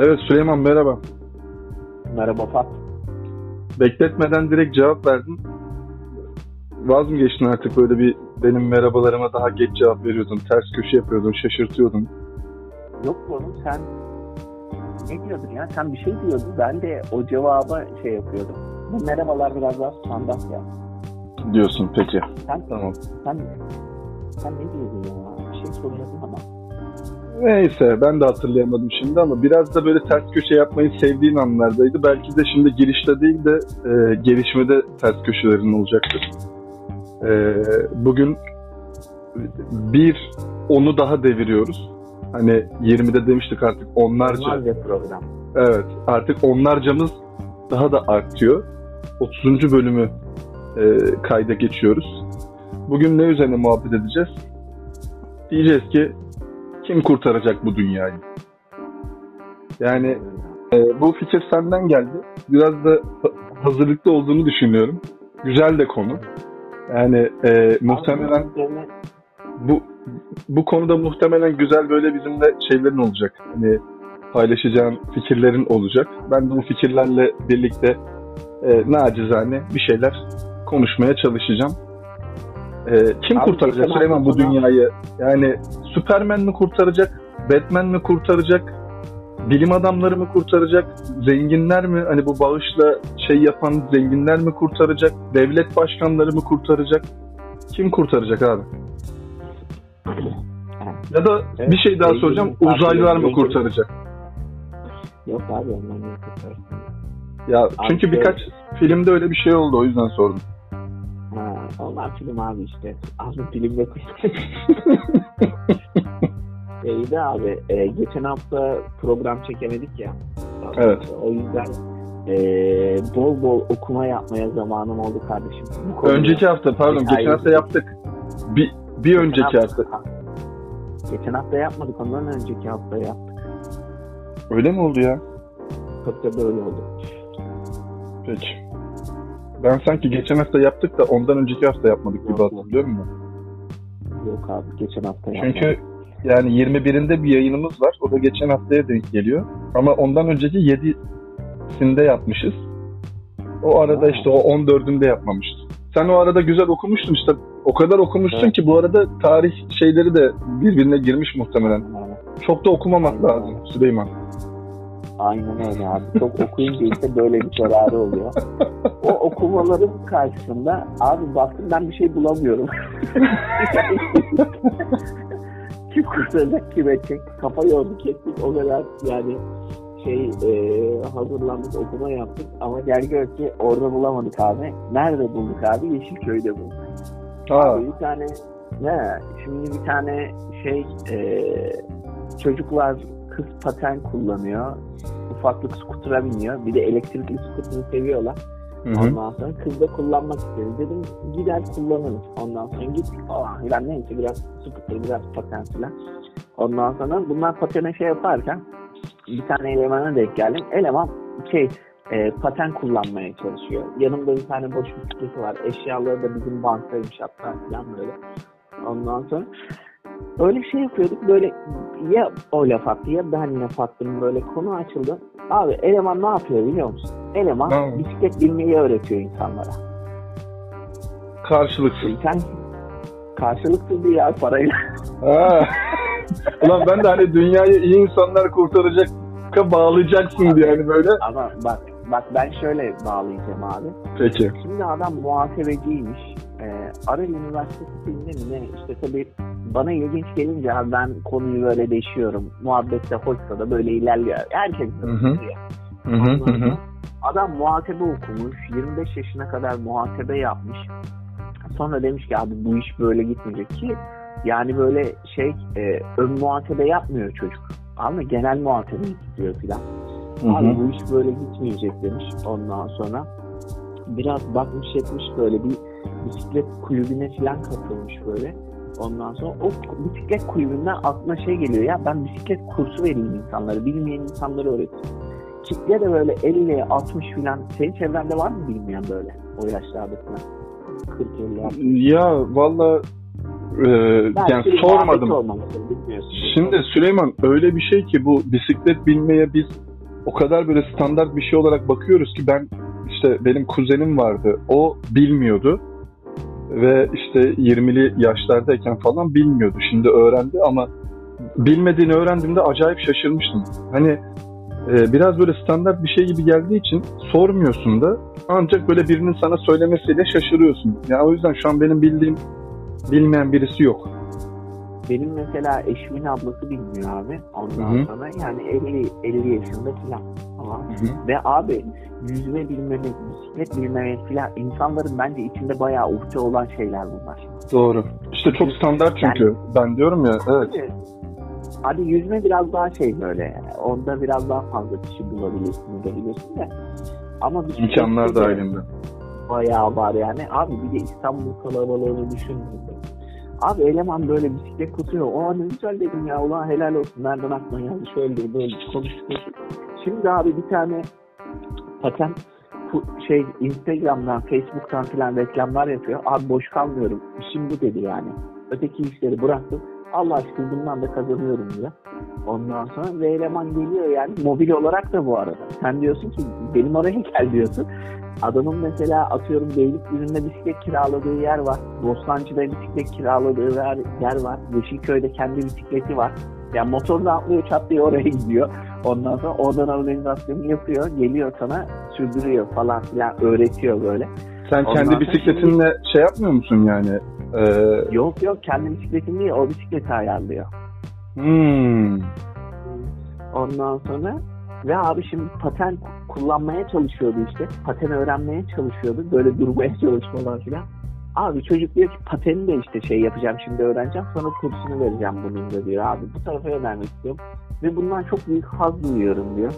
Evet Süleyman merhaba. Merhaba Fat. Bekletmeden direkt cevap verdin. Vaz mı geçtin artık böyle bir benim merhabalarıma daha geç cevap veriyordun, ters köşe yapıyordun, şaşırtıyordun. Yok oğlum sen ne diyordun ya? Sen bir şey diyordun. Ben de o cevaba şey yapıyordum. Bu merhabalar biraz daha standart ya. Diyorsun peki. Sen, Tamam. sen, sen ne diyordun ya? Bir şey soruyordun ama. Neyse ben de hatırlayamadım şimdi ama biraz da böyle ters köşe yapmayı sevdiğin anlardaydı. Belki de şimdi girişte değil de e, gelişmede ters köşelerin olacaktır. E, bugün bir onu daha deviriyoruz. Hani 20'de demiştik artık onlarca. Onlarca program. Evet artık onlarcamız daha da artıyor. 30. bölümü e, kayda geçiyoruz. Bugün ne üzerine muhabbet edeceğiz? Diyeceğiz ki kim kurtaracak bu dünyayı? Yani e, bu fikir senden geldi. Biraz da ha- hazırlıklı olduğunu düşünüyorum. Güzel de konu. Yani e, muhtemelen bu bu konuda muhtemelen güzel böyle bizimle şeylerin olacak. Hani paylaşacağın fikirlerin olacak. Ben de bu fikirlerle birlikte e, nacizane bir şeyler konuşmaya çalışacağım. E, kim Abi, kurtaracak geçen Süleyman bu dünyayı? Yani Superman mi kurtaracak? Batman mi kurtaracak? Bilim adamları mı kurtaracak? Zenginler mi? Hani bu bağışla şey yapan zenginler mi kurtaracak? Devlet başkanları mı kurtaracak? Kim kurtaracak abi? Ya da Evet, bir şey daha zengin soracağım. Uzaylılar mı kurtaracak? Yok abi ondan ne kurtarsın? Ya çünkü şey- birkaç filmde öyle bir şey oldu o yüzden sordum. Onlar film abi işte. Abi filmde İyiydi abi. e, geçen hafta program çekemedik ya. Evet. O yüzden e, bol bol okuma yapmaya zamanım oldu kardeşim. Bu Önceki hafta pardon geçen hafta yaptık. Bir, bir Geçen önceki hafta. Geçen hafta yapmadık. Ondan önceki hafta yaptık. Öyle mi oldu ya? Çok da böyle oldu. Peki. Ben sanki geçen hafta yaptık da ondan önceki hafta yapmadık gibi Yok, hatırlıyor musun? Yok abi geçen hafta yapmadık. Çünkü yani 21'inde bir yayınımız var. O da geçen haftaya denk geliyor. Ama ondan önceki 7'sinde yapmışız. O arada Ha. işte o 14'ünde yapmamıştık. Sen o arada güzel okumuştun işte. O kadar okumuşsun Evet. ki bu arada tarih şeyleri de birbirine girmiş muhtemelen. Çok da okumamak lazım Süleyman. Aynen öyle abi. Çok okuyunca işte böyle bir zararı oluyor. O okumaların karşısında abi baktım ben bir şey bulamıyorum. Kim kurtaracak kim edecek? Kafa yorduk ettik o kadar yani şey e, hazırlandık okuma yaptık ama gel gör ki orada bulamadık abi. Nerede bulduk abi? Yeşilköy'de bulduk. Ha, Abi bir tane ne? Şimdi bir tane şey e, çocuklar kız paten kullanıyor. Ufaklık skutura biniyor. Bir de elektrikli skuturu seviyorlar. hı hı. Ondan sonra kız da kullanmak istedi. Dedim gider kullanırız. Ondan sonra gittik falan filan neyse biraz skuter biraz paten filan. Ondan sonra bunlar patene şey yaparken bir tane elemana denk geldim. Eleman şey e, paten kullanmaya çalışıyor. Yanımda bir tane boş bisikleti var. Eşyaları da bizim banktaymış hatta falan böyle. Ondan sonra öyle bir şey yapıyorduk. Böyle ya o laf attı ya ben laf attım böyle konu açıldı. Abi eleman ne yapıyor biliyor musun? Eleman yapıyor? bisiklet binmeyi öğretiyor insanlara. Karşılıksız. Sen karşılıksız değil ya parayla. Ha. Ulan ben de hani dünyayı iyi insanlar kurtaracak bağlayacaksın diye hani böyle. Ama bak bak ben şöyle bağlayacağım abi. Peki. Şimdi adam muhasebeciymiş. Ee, Aral Üniversitesi filmde mi ne? İşte tabii bana ilginç gelince abi ben konuyu böyle değişiyorum. Muhabbette hoşsa da böyle ilerliyor. Herkes hı. Adam muhasebe okumuş. 25 yaşına kadar muhasebe yapmış. Sonra demiş ki abi bu iş böyle gitmeyecek ki yani böyle şey e, ön muhasebe yapmıyor çocuk. Ama genel muhasebe istiyor filan. Abi bu iş böyle gitmeyecek demiş ondan sonra. Biraz bakmış etmiş böyle bir bisiklet kulübüne falan katılmış böyle. Ondan sonra o bisiklet kulübünden aklına şey geliyor ya ben bisiklet kursu vereyim insanlara. Bilmeyen insanlara öğreteyim. Kitle de böyle 50 60 falan. Senin çevrende var mı bilmeyen böyle o yaşlarda falan? 40 50 60. Ya valla e, yani sormadım. olmamıştır. Şimdi Süleyman öyle bir şey ki bu bisiklet binmeye biz o kadar böyle standart bir şey olarak bakıyoruz ki ben işte benim kuzenim vardı. O bilmiyordu. Ve işte 20'li yaşlardayken falan bilmiyordu. Şimdi öğrendi ama bilmediğini öğrendiğimde acayip şaşırmıştım. Hani e, biraz böyle standart bir şey gibi geldiği için sormuyorsun da ancak böyle birinin sana söylemesiyle şaşırıyorsun. Yani o yüzden şu an benim bildiğim bilmeyen birisi yok. Benim mesela eşimin ablası bilmiyor abi. Ondan Hı hı. sonra yani 50 50 yaşında falan. Tamam. Ve abi yüzme bilmemek, bisiklet bilmemek falan insanların bence içinde bayağı uhde olan şeyler bunlar. Doğru. İşte çok standart çünkü. Ben diyorum ya evet. Hadi, hadi yüzme biraz daha şey böyle. Onda biraz daha fazla kişi bulabilirsin, bulabilirsin de. Ama bisiklet İmkanlar de dahilinde. Bayağı var yani. Abi bir de İstanbul kalabalığını düşündüğünde. Abi eleman böyle bisiklet kutuyor. O ne güzel dedim ya. Ulan helal olsun. Nereden aklına geldi? Şöyle böyle konuştuk. Şimdi abi bir tane paten fu- şey Instagram'dan, Facebook'tan falan reklamlar yapıyor. Abi boş kalmıyorum. İşim bu dedi yani. Öteki işleri bıraktım. Allah aşkına bundan da kazanıyorum diyor. Ondan sonra ve eleman geliyor yani mobil olarak da bu arada. Sen diyorsun ki benim oraya gel diyorsun. Adamın mesela atıyorum Beylikdüzü'nde bisiklet kiraladığı yer var. Bostancı'da bisiklet kiraladığı yer, var. Yeşilköy'de kendi bisikleti var. Yani motorla atlıyor çatlıyor oraya gidiyor. Ondan sonra oradan organizasyonu yapıyor. Geliyor sana sürdürüyor falan filan öğretiyor böyle. Sen Ondan kendi bisikletinle şey yapmıyor musun yani? Ee, Yok yok kendi bisikletin değil o bisikleti ayarlıyor. hmm. Ondan sonra ve abi şimdi paten kullanmaya çalışıyordu işte. Paten öğrenmeye çalışıyordu. Böyle durmaya çalışmalar filan. Abi çocuk diyor ki pateni de işte şey yapacağım şimdi öğreneceğim sonra kursunu vereceğim bunun da diyor abi. Bu tarafa yönelmek istiyorum. Ve bundan çok büyük haz duyuyorum diyor.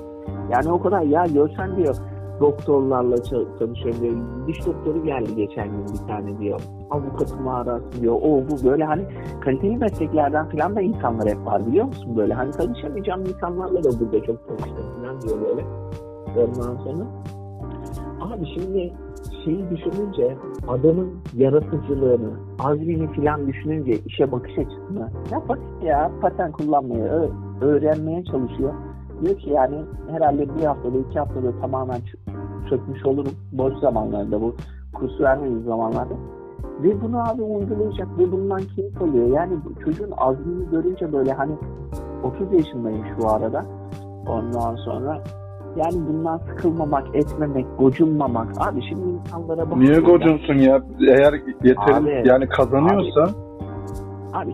Yani o kadar ya görsen diyor doktorlarla ça- tanışıyorum diyor. Diş doktoru geldi geçen gün bir tane diyor. Avukatım arası diyor. O bu böyle hani kaliteli mesleklerden falan da insanlar hep var biliyor musun böyle? Hani tanışamayacağım insanlarla da burada çok tanıştım falan diyor böyle. Ondan sonra abi şimdi şeyi düşününce adamın yaratıcılığını, azmini falan düşününce işe bakış açısını ya basit ya paten kullanmayı ö- öğrenmeye çalışıyor. Diyor ki yani herhalde bir haftada iki haftada tamamen çökmüş olurum boş zamanlarda bu kurs vermediği zamanlarda. Ve bunu abi uygulayacak ve bundan keyif alıyor. Yani bu çocuğun azmini görünce böyle hani 30 yaşındayım şu arada. Ondan sonra yani bundan sıkılmamak, etmemek, gocunmamak. Abi şimdi insanlara bak. Niye gocunsun ya? Eğer yeterin Abi, yani kazanıyorsa Abi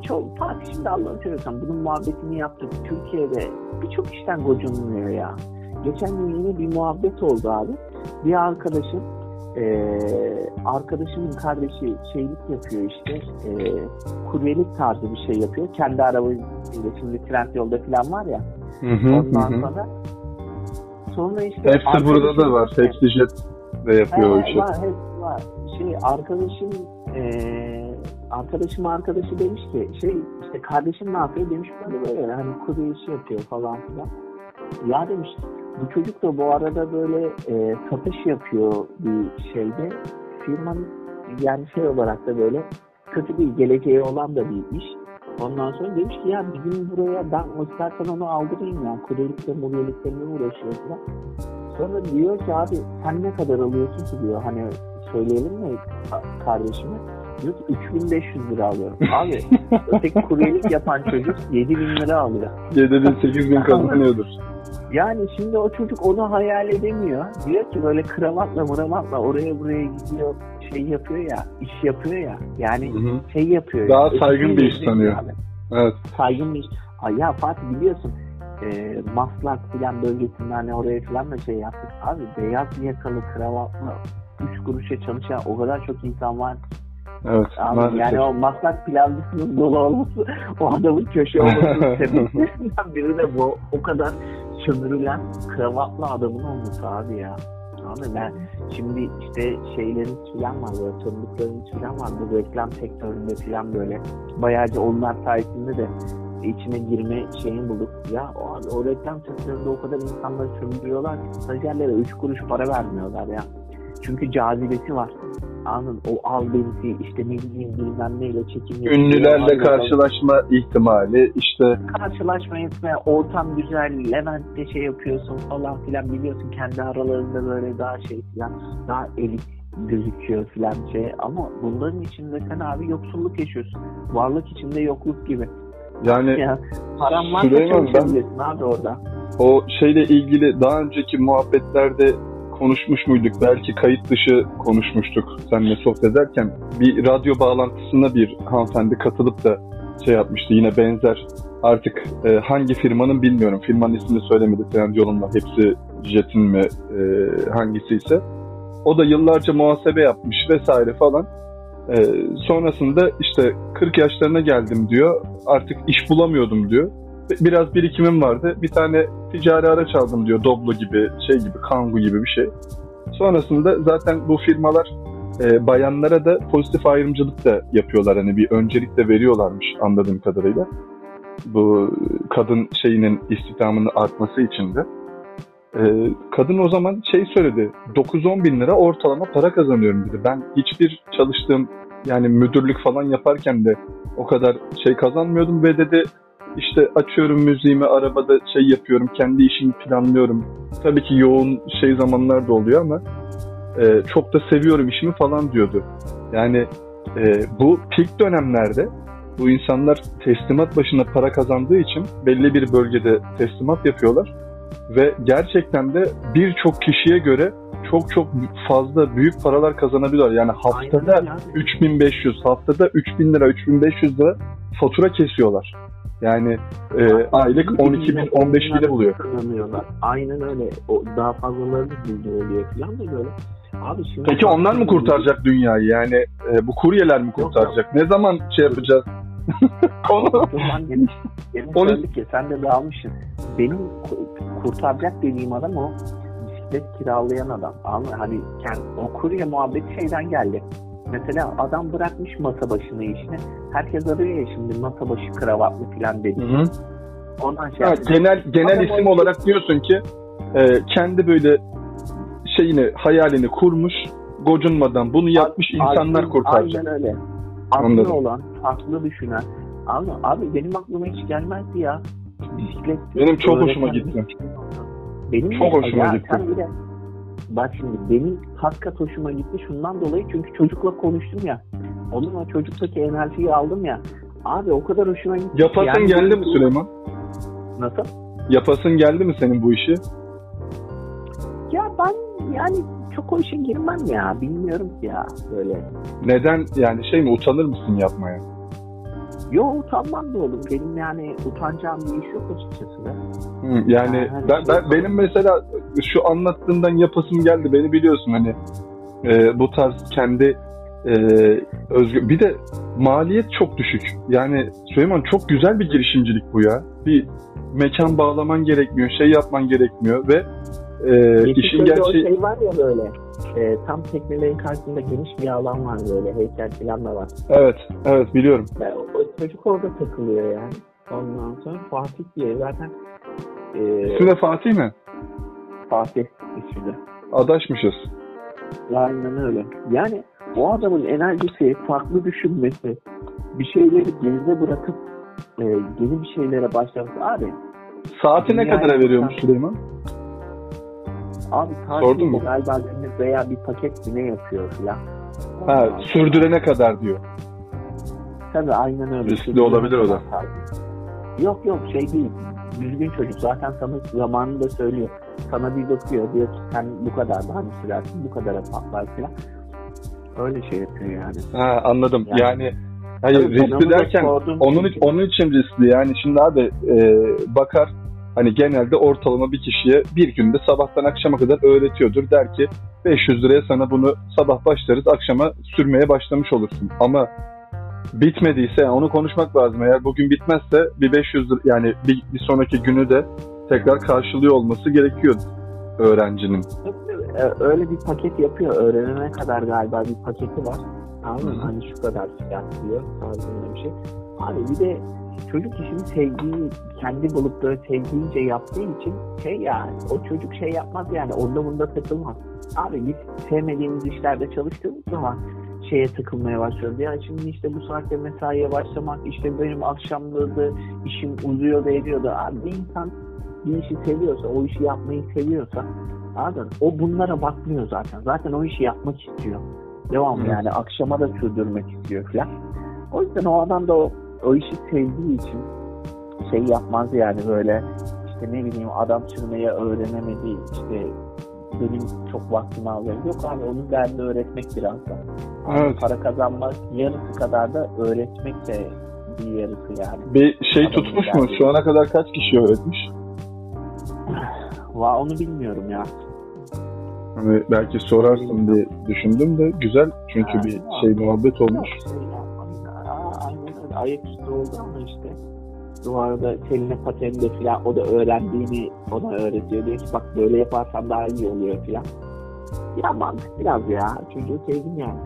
çok Fatih şimdi Allah'ını seviyorsan bunun muhabbetini yaptık. Türkiye'de birçok işten gocunmuyor ya. Geçen gün yine bir muhabbet oldu abi. Bir arkadaşım eee arkadaşımın kardeşi şeylik yapıyor işte eee kuryelik tarzı bir şey yapıyor. Kendi arabasıyla şimdi trend yolda falan var ya. Hı hı, Ondan hı sonra sonra işte hepsi burada da var. Hepsi jet de yapıyor o He, işi. var, hep var. Şey arkadaşım eee arkadaşım arkadaşı demiş ki şey işte kardeşim ne yapıyor demiş böyle böyle hani kurye işi yapıyor falan filan. Ya demiş bu çocuk da bu arada böyle eee satış yapıyor bir şeyde firmanın yani şey olarak da böyle kötü bir geleceği olan da bir iş. Ondan sonra demiş ki ya bizim buraya ben o istersen onu aldırayım ya kuryelikle muryelikle ne uğraşıyor falan. Sonra diyor ki abi sen ne kadar alıyorsun ki diyor hani söyleyelim mi ka- kardeşime? Ki 3500 lira alıyorum. Abi öteki kuryelik yapan çocuk 7000 lira alıyor. 7000 8000 kazanıyordur. Yani şimdi o çocuk onu hayal edemiyor. Diyor ki böyle kravatla mıramatla oraya buraya gidiyor şey yapıyor ya iş yapıyor ya. Yani Hı hı. şey yapıyor. Daha ya, saygın bir iş sanıyor. abi. Evet. Saygın bir iş. Ay ya Fatih biliyorsun e, Maslak filan bölgesinde hani oraya filan da şey yaptık. Abi beyaz yakalı kravatla 3 kuruşa çalışan o kadar çok insan var. ki. Evet. Abi, maalesef. yani o Maslak pilavcısının dolu olması o adamın köşe olmasının sebeplerinden biri de bu. O kadar sömürülen kravatlı adamın olması abi ya. Abi ben şimdi işte şeylerin filan var böyle tanıdıkların filan var bu reklam sektöründe filan böyle bayağıca onlar sayesinde de içine girme şeyini bulduk. Ya o, o reklam sektöründe o kadar insanları sömürüyorlar ki stajyerlere 3 kuruş para vermiyorlar ya. Çünkü cazibesi var. Anladın o al benisi işte ne bileyim bilmem neyle çekim yapıyor. Ünlülerle karşılaşma ihtimali işte karşılaşma etme, ortam güzel, Levent'te şey yapıyorsun falan filan biliyorsun kendi aralarında böyle daha şey filan, daha elit gözüküyor filan şey ama bunların içinde sen abi yoksulluk yaşıyorsun. Varlık içinde yokluk gibi. yani Ya param varsa Süleyman, ben- abi orada. o şeyle ilgili daha önceki muhabbetlerde konuşmuş muyduk? Belki kayıt dışı konuşmuştuk seninle sohbet ederken. Bir radyo bağlantısına bir hanımefendi katılıp da şey yapmıştı. Yine benzer artık e, hangi firmanın bilmiyorum. Firmanın ismini söylemedi. Trendyol'un hepsi Jet'in mi e, hangisi ise. O da yıllarca muhasebe yapmış vesaire falan. E, sonrasında işte 40 yaşlarına geldim diyor. Artık iş bulamıyordum diyor biraz birikimim vardı. Bir tane ticari araç aldım diyor. Doblo gibi, şey gibi, Kangoo gibi bir şey. Sonrasında zaten bu firmalar e, bayanlara da pozitif ayrımcılık da yapıyorlar. Hani bir öncelik de veriyorlarmış anladığım kadarıyla. Bu kadın şeyinin istihdamının artması için de. E, kadın o zaman şey söyledi. 9-10 bin lira ortalama para kazanıyorum dedi. Ben hiçbir çalıştığım yani müdürlük falan yaparken de o kadar şey kazanmıyordum ve dedi işte açıyorum müziğimi arabada şey yapıyorum kendi işimi planlıyorum. Tabii ki yoğun şey zamanlar da oluyor ama e, çok da seviyorum işimi falan diyordu. Yani e, bu peak dönemlerde bu insanlar teslimat başına para kazandığı için belli bir bölgede teslimat yapıyorlar ve gerçekten de birçok kişiye göre çok çok fazla büyük paralar kazanabiliyorlar. Yani haftada Aynen öyle abi. 3500, haftada 3000 lira, 3500 lira fatura kesiyorlar. Yani e, aylık 12 bin, 15 bini buluyor. Kazanıyorlar. Aynen öyle. O daha fazlaları da buldu oluyor falan da böyle. Abi şimdi Peki onlar mı kurtaracak dünyayı? Yani e, bu kuryeler mi kurtaracak? Ne zaman şey yapacağız? Konu. Söyledik ya sen de dağılmışsın. Benim ku- kurtaracak dediğim adam o bisiklet kiralayan adam. Mı? Hani kendi, o kurye muhabbeti şeyden geldi. Mesela adam bırakmış masa başına işini. Herkes arıyor ya şimdi masa başı kravatlı falan dedi. Hı hı. Ondan şey Ha, genel genel Ama isim o- olarak diyorsun ki e, kendi böyle şeyini hayalini kurmuş gocunmadan bunu yapmış insanlar Aynen- kurtaracak. Aynen öyle. Aklı Anladım. olan, farklı düşünen. Abi, abi benim aklıma hiç gelmezdi ya. Bisiklet. Benim çok hoşuma gitti. şey. Benim Çok de- hoşuma ya gitti. Sen bir de, bak şimdi benim kat hoşuma gitti şundan dolayı çünkü çocukla konuştum ya. Onun o çocuktaki enerjiyi aldım ya. Abi o kadar hoşuma gitti. Yapasın yani geldi mi Süleyman? Nasıl? Yapasın geldi mi senin bu işi? Ya ben yani çok o işe girmem ya. Bilmiyorum ya böyle. Neden yani şey mi utanır mısın yapmaya? Yo utanmam da oğlum. Benim yani utanacağım bir iş yok açıkçası da. Yani ben, ben benim mesela şu anlattığından yapasım geldi. Beni biliyorsun hani e, bu tarz kendi e, özgür bir de maliyet çok düşük. Yani Süleyman çok güzel bir girişimcilik bu ya. Bir mekan bağlaman gerekmiyor, şey yapman gerekmiyor ve e, işin o gerçeği şey var ya böyle. e, tam teknelerin karşısında geniş bir alan var böyle. Heykel falan da var. evet evet biliyorum. O, o çocuk orada takılıyor yani. Ondan sonra Fatih diye zaten e, İsmi de Fatih mi? Fatih ismi de. Adaşmışız. Aynen öyle. Yani o adamın enerjisi, farklı düşünmesi, bir şeyleri geride bırakıp e, yeni bir şeylere başlaması. Abi, Saati ne kadara veriyormuş kurtar- Süleyman? abi Sordun mu? galiba veya bir paket mi ne yapıyor falan. Ha, sürdürene kadar diyor. Tabii aynen öyle. Riskli olabilir o da. Yok yok şey değil. Düzgün çocuk zaten sana zamanında söylüyor. Sana bir bakıyor diyor ki sen bu kadar daha mı sürersin bu kadara patlar falan. Öyle şey yapıyor yani. Ha anladım. Yani- Yani, hayır Tabii riskli derken sordum onun çünkü. onun için riskli. Yani şimdi abi e, bakar hani genelde ortalama bir kişiye bir günde sabahtan akşama kadar öğretiyordur. Der ki 500 liraya sana bunu sabah başlarız akşama sürmeye başlamış olursun. Ama bitmediyse yani onu konuşmak lazım. Eğer bugün bitmezse bir 500 lira yani bir, bir sonraki günü de tekrar karşılıyor olması gerekiyor öğrencinin. Ee, öyle bir paket yapıyor. Öğrenene kadar galiba bir paketi var. Anladın mı? Hani şu kadar fiyat diyor tarzında bir şey. Abi bir de çocuk işini sevdiği, kendi bulup böyle sevdiğince yaptığı için şey yani o çocuk şey yapmaz yani onda bunda takılmaz. Abi biz sevmediğimiz işlerde çalıştığımız zaman şeye takılmaya başlıyoruz. Ya şimdi işte bu saatte mesaiye başlamak, işte benim akşamları işim uzuyor da ediyor da. Abi bir insan bir işi seviyorsa, o işi yapmayı seviyorsa abi o bunlara bakmıyor zaten. Zaten o işi yapmak istiyor. Devam Evet. yani akşama da sürdürmek istiyor falan. O yüzden o adam da o, o işi sevdiği için şey yapmaz yani böyle işte ne bileyim adam sürmeyi öğrenemedi işte benim çok vaktimi alıyor. Yok abi onun derdini öğretmek biraz da. Evet. Para kazanmak yarısı kadar da öğretmek de bir yarısı yani. Bir şey Adamın tutmuş mu? derdi. Şu ana kadar kaç kişi öğretmiş? Va onu bilmiyorum ya. Hani belki sorarsın diye düşündüm de güzel çünkü Ha, bir şey muhabbet olmuş. Şey aynen öyle. Ayaküstü oldu ama işte bu arada teline pateninde falan o da öğrendiğini ona öğretiyor. Diyor ki bak böyle yaparsan daha iyi oluyor falan. Ya mantık biraz ya. Çocuğu sevdim yani.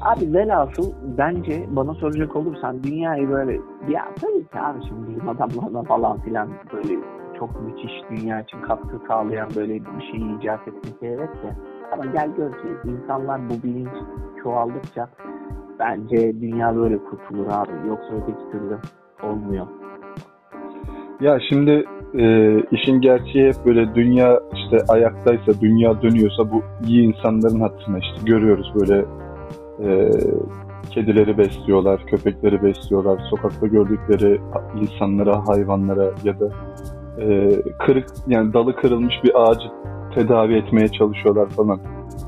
Abi velhasıl bence bana soracak olursan dünyayı böyle ya tabii ki abi şimdi bilim adamlarına falan filan böyle çok müthiş dünya için katkı sağlayan böyle bir şey icat etmek evet de ama gel gör ki insanlar bu bilinç çoğaldıkça bence dünya böyle kurtulur abi. Yoksa öteki türlü olmuyor. Ya şimdi e, işin gerçeği hep böyle dünya işte ayaktaysa, dünya dönüyorsa bu iyi insanların hatırına işte görüyoruz böyle e, kedileri besliyorlar, köpekleri besliyorlar, sokakta gördükleri insanlara, hayvanlara ya da e, kırık yani dalı kırılmış bir ağacı tedavi etmeye çalışıyorlar falan.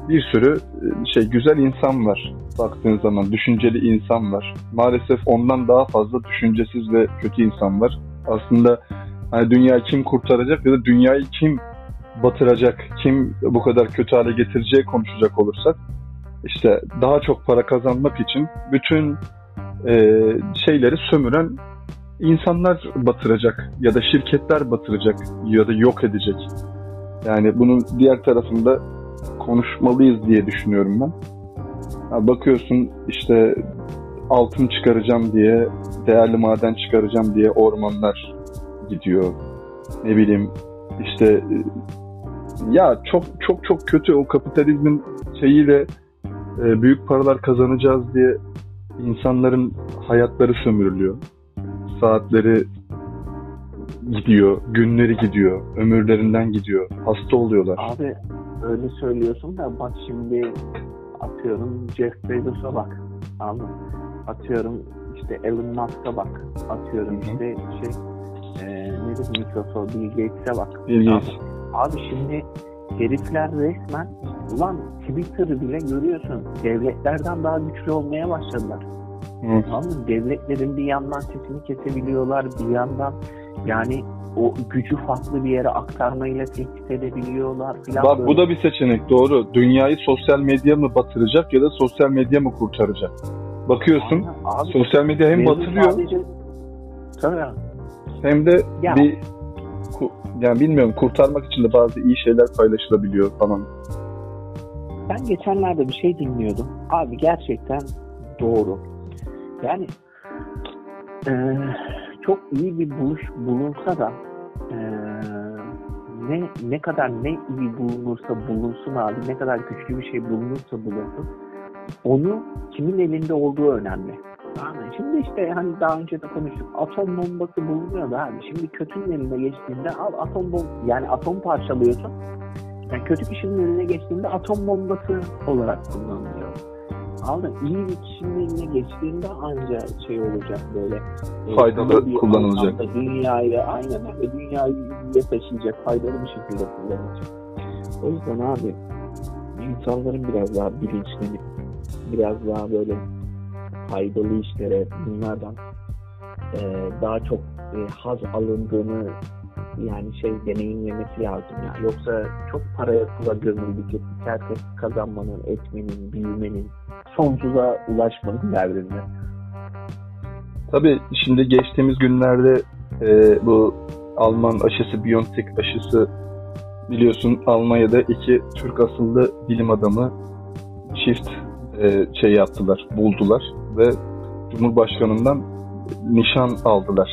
Bir sürü e, şey güzel insan var baktığın zaman düşünceli insan var. Maalesef ondan daha fazla düşüncesiz ve kötü insan var. Aslında hani dünyayı kim kurtaracak ya da dünyayı kim batıracak, kim bu kadar kötü hale getireceği konuşacak olursak işte daha çok para kazanmak için bütün e, şeyleri sömüren insanlar batıracak ya da şirketler batıracak ya da yok edecek. Yani bunun diğer tarafında konuşmalıyız diye düşünüyorum ben. Bakıyorsun işte altın çıkaracağım diye, değerli maden çıkaracağım diye ormanlar gidiyor. Ne bileyim işte e, ya çok çok çok kötü o kapitalizmin şeyiyle e, büyük paralar kazanacağız diye insanların hayatları sömürülüyor. Saatleri gidiyor, günleri gidiyor, ömürlerinden gidiyor. Hasta oluyorlar. Abi öyle söylüyorsun da bak şimdi atıyorum Jeff Bezos'a bak. Anladın? Atıyorum işte Elon Musk'a bak. Atıyorum Hı hı. işte şey e, nedir Microsoft Bill Gates'e bak. Bill Gates. Abi şimdi herifler resmen ulan Twitter'ı bile görüyorsun. Devletlerden daha güçlü olmaya başladılar. Hı. Tamam mı? Devletlerin bir yandan sesini kesebiliyorlar. Bir yandan yani o gücü farklı bir yere aktarmayla tehdit edebiliyorlar filan. Bak böyle. bu da bir seçenek doğru. Dünyayı sosyal medya mı batıracak ya da sosyal medya mı kurtaracak? Bakıyorsun Aynen. Abi, sosyal medya hem batırıyor sadece- Tabii. hem de Ya. bir yani bilmiyorum kurtarmak için de bazı iyi şeyler paylaşılabiliyor falan. Ben geçenlerde bir şey dinliyordum. Abi gerçekten doğru. Yani eee, çok iyi bir buluş bulunsa da eee, ne ne kadar ne iyi bulunursa bulunsun abi ne kadar güçlü bir şey bulunursa bulunsun onu kimin elinde olduğu önemli. Mı? Şimdi işte hani daha önce de konuştuk. Atom bombası bulunuyor da abi. Şimdi kötünün eline geçtiğinde al atom bom yani atom parçalıyorsun. Yani kötü kişinin eline geçtiğinde atom bombası olarak kullanılıyor. Anladın? İyi bir kişinin eline geçtiğinde ancak şey olacak böyle. e, Faydalı bir kullanılacak. Dünyayı aynen öyle dünyayı iyiye taşıyacak, faydalı bir şekilde kullanılacak. O yüzden abi insanların biraz daha bilinçlenip biraz daha böyle faydalı işlere bunlardan e, daha çok e, haz alındığını yani şey deneyimlemesi lazım ya. Yoksa çok paraya pula gömüldük. Herkes kazanmanın, etmenin, büyümenin, sonsuza ulaşmanın derdinde. Tabii şimdi geçtiğimiz günlerde e, bu Alman aşısı BioNTech aşısı biliyorsun Almanya'da iki Türk asıllı bilim adamı çift e, şey yaptılar, buldular ve Cumhurbaşkanından nişan aldılar.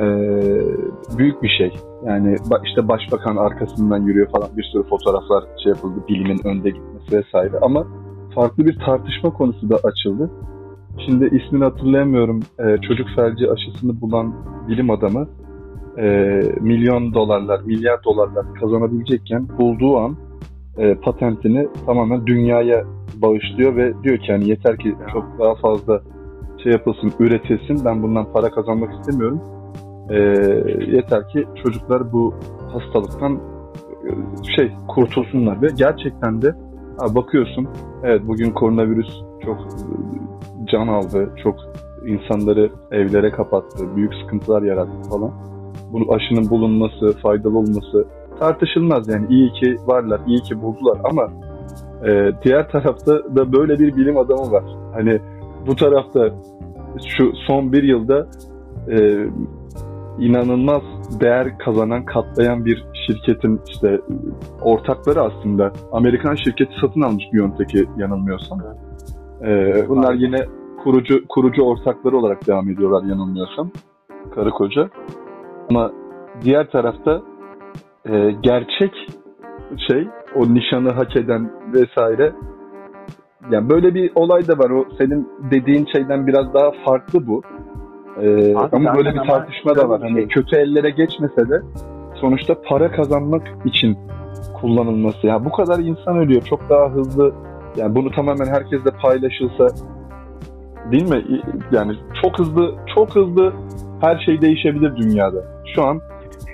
E, büyük bir şey. Yani işte başbakan arkasından yürüyor falan bir sürü fotoğraflar şey yapıldı. Bilimin önde gitmesi vesaire. Ama farklı bir tartışma konusu da açıldı. Şimdi ismini hatırlayamıyorum. E, çocuk felci aşısını bulan bilim adamı e, milyon dolarlar, milyar dolarlar kazanabilecekken bulduğu an e, patentini tamamen dünyaya bağışlıyor ve diyor ki yani yeter ki çok daha fazla şey yapılsın, üretilsin. Ben bundan para kazanmak istemiyorum. E, yeter ki çocuklar bu hastalıktan e, şey kurtulsunlar ve gerçekten de ha, bakıyorsun evet bugün koronavirüs çok e, can aldı, çok insanları evlere kapattı, büyük sıkıntılar yarattı falan. Bu aşının bulunması, faydalı olması tartışılmaz yani iyi ki varlar, iyi ki buldular ama e, diğer tarafta da böyle bir bilim adamı var. Hani bu tarafta şu son bir yılda e, inanılmaz değer kazanan, katlayan bir şirketin işte ortakları aslında Amerikan şirketi satın almış Biontech'i yanılmıyorsam. E, bunlar yine kurucu kurucu ortakları olarak devam ediyorlar yanılmıyorsam. Karı koca. Ama diğer tarafta e, gerçek şey o nişanı hak eden vesaire yani böyle bir olay da var. O senin dediğin şeyden biraz daha farklı bu. Ee, Abi ama böyle bir tartışma da var. Hani şey- kötü ellere geçmese de sonuçta para kazanmak için kullanılması. Ya bu kadar insan ölüyor. Çok daha hızlı. Yani bunu tamamen herkesle paylaşılsa değil mi? Yani çok hızlı, çok hızlı her şey değişebilir dünyada. Şu an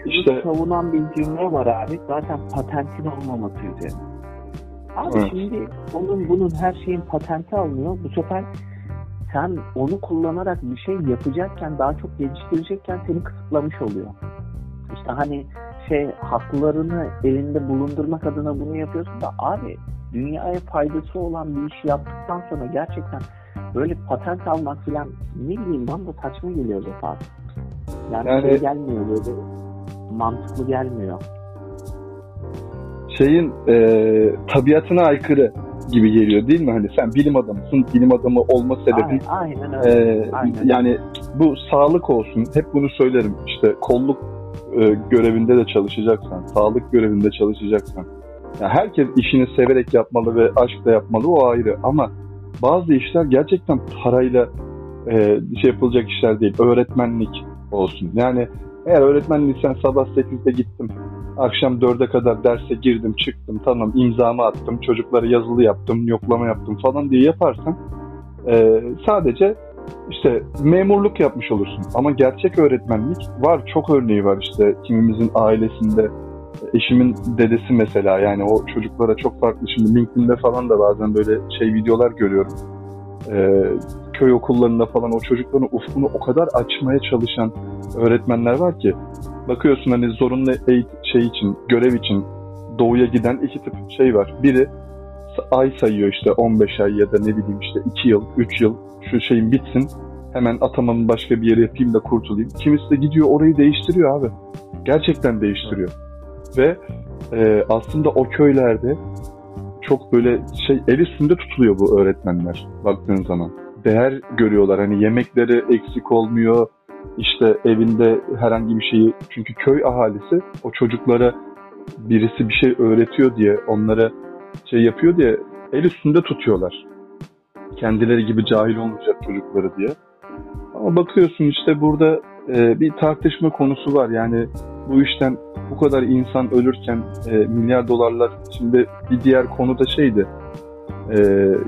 İşte savunan bir cümle var abi. Zaten patentin olmaması üzerine. Abi Evet. şimdi onun bunun her şeyin patenti alınıyor. Bu sefer sen onu kullanarak bir şey yapacakken daha çok geliştirecekken seni kısıtlamış oluyor. İşte hani şey haklarını elinde bulundurmak adına bunu yapıyorsun da abi dünyaya faydası olan bir iş yaptıktan sonra gerçekten böyle patent almak falan ne bileyim bana da saçma geliyor abi. Yani, Yani- şey gelmiyor böyle mantıklı gelmiyor. şeyin e, tabiatına aykırı gibi geliyor değil mi? Hani sen bilim adamısın. Bilim adamı olma sebebin Aynen, aynen öyle. Ee, Aynen. yani bu sağlık olsun. Hep bunu söylerim. İşte kolluk e, görevinde de çalışacaksan, sağlık görevinde çalışacaksan. Yani herkes işini severek yapmalı ve aşkla yapmalı o ayrı. Ama bazı işler gerçekten parayla e, şey yapılacak işler değil. Öğretmenlik olsun. Yani eğer öğretmenliksen sabah 8'de gittim. Akşam 4'e kadar derse girdim, çıktım, tamam imzamı attım, çocuklara yazılı yaptım, yoklama yaptım falan diye yaparsan e, sadece işte memurluk yapmış olursun. Ama gerçek öğretmenlik var. Çok örneği var işte kimimizin ailesinde. Eşimin dedesi mesela yani o çocuklara çok farklı. Şimdi LinkedIn'de falan da bazen böyle şey videolar görüyorum. Ee, köy okullarında falan o çocukların ufkunu o kadar açmaya çalışan öğretmenler var ki bakıyorsun hani zorunlu eğitim şey için, görev için doğuya giden iki tip şey var. Biri ay sayıyor işte 15 ay ya da ne bileyim işte 2 yıl, 3 yıl şu şeyin bitsin. Hemen atamamı başka bir yere yapayım da kurtulayım. Kimisi de gidiyor orayı değiştiriyor abi. Gerçekten değiştiriyor. Ve e, aslında o köylerde çok böyle şey el üstünde tutuluyor bu öğretmenler baktığın zaman. Değer görüyorlar. Hani yemekleri eksik olmuyor. İşte evinde herhangi bir şeyi çünkü köy ahalisi o çocuklara birisi bir şey öğretiyor diye onlara şey yapıyor diye el üstünde tutuyorlar. Kendileri gibi cahil olmayacak çocukları diye. Ama bakıyorsun işte burada e, bir tartışma konusu var. Yani bu işten bu kadar insan ölürken e, milyar dolarlar şimdi bir diğer konu da şeydi. E,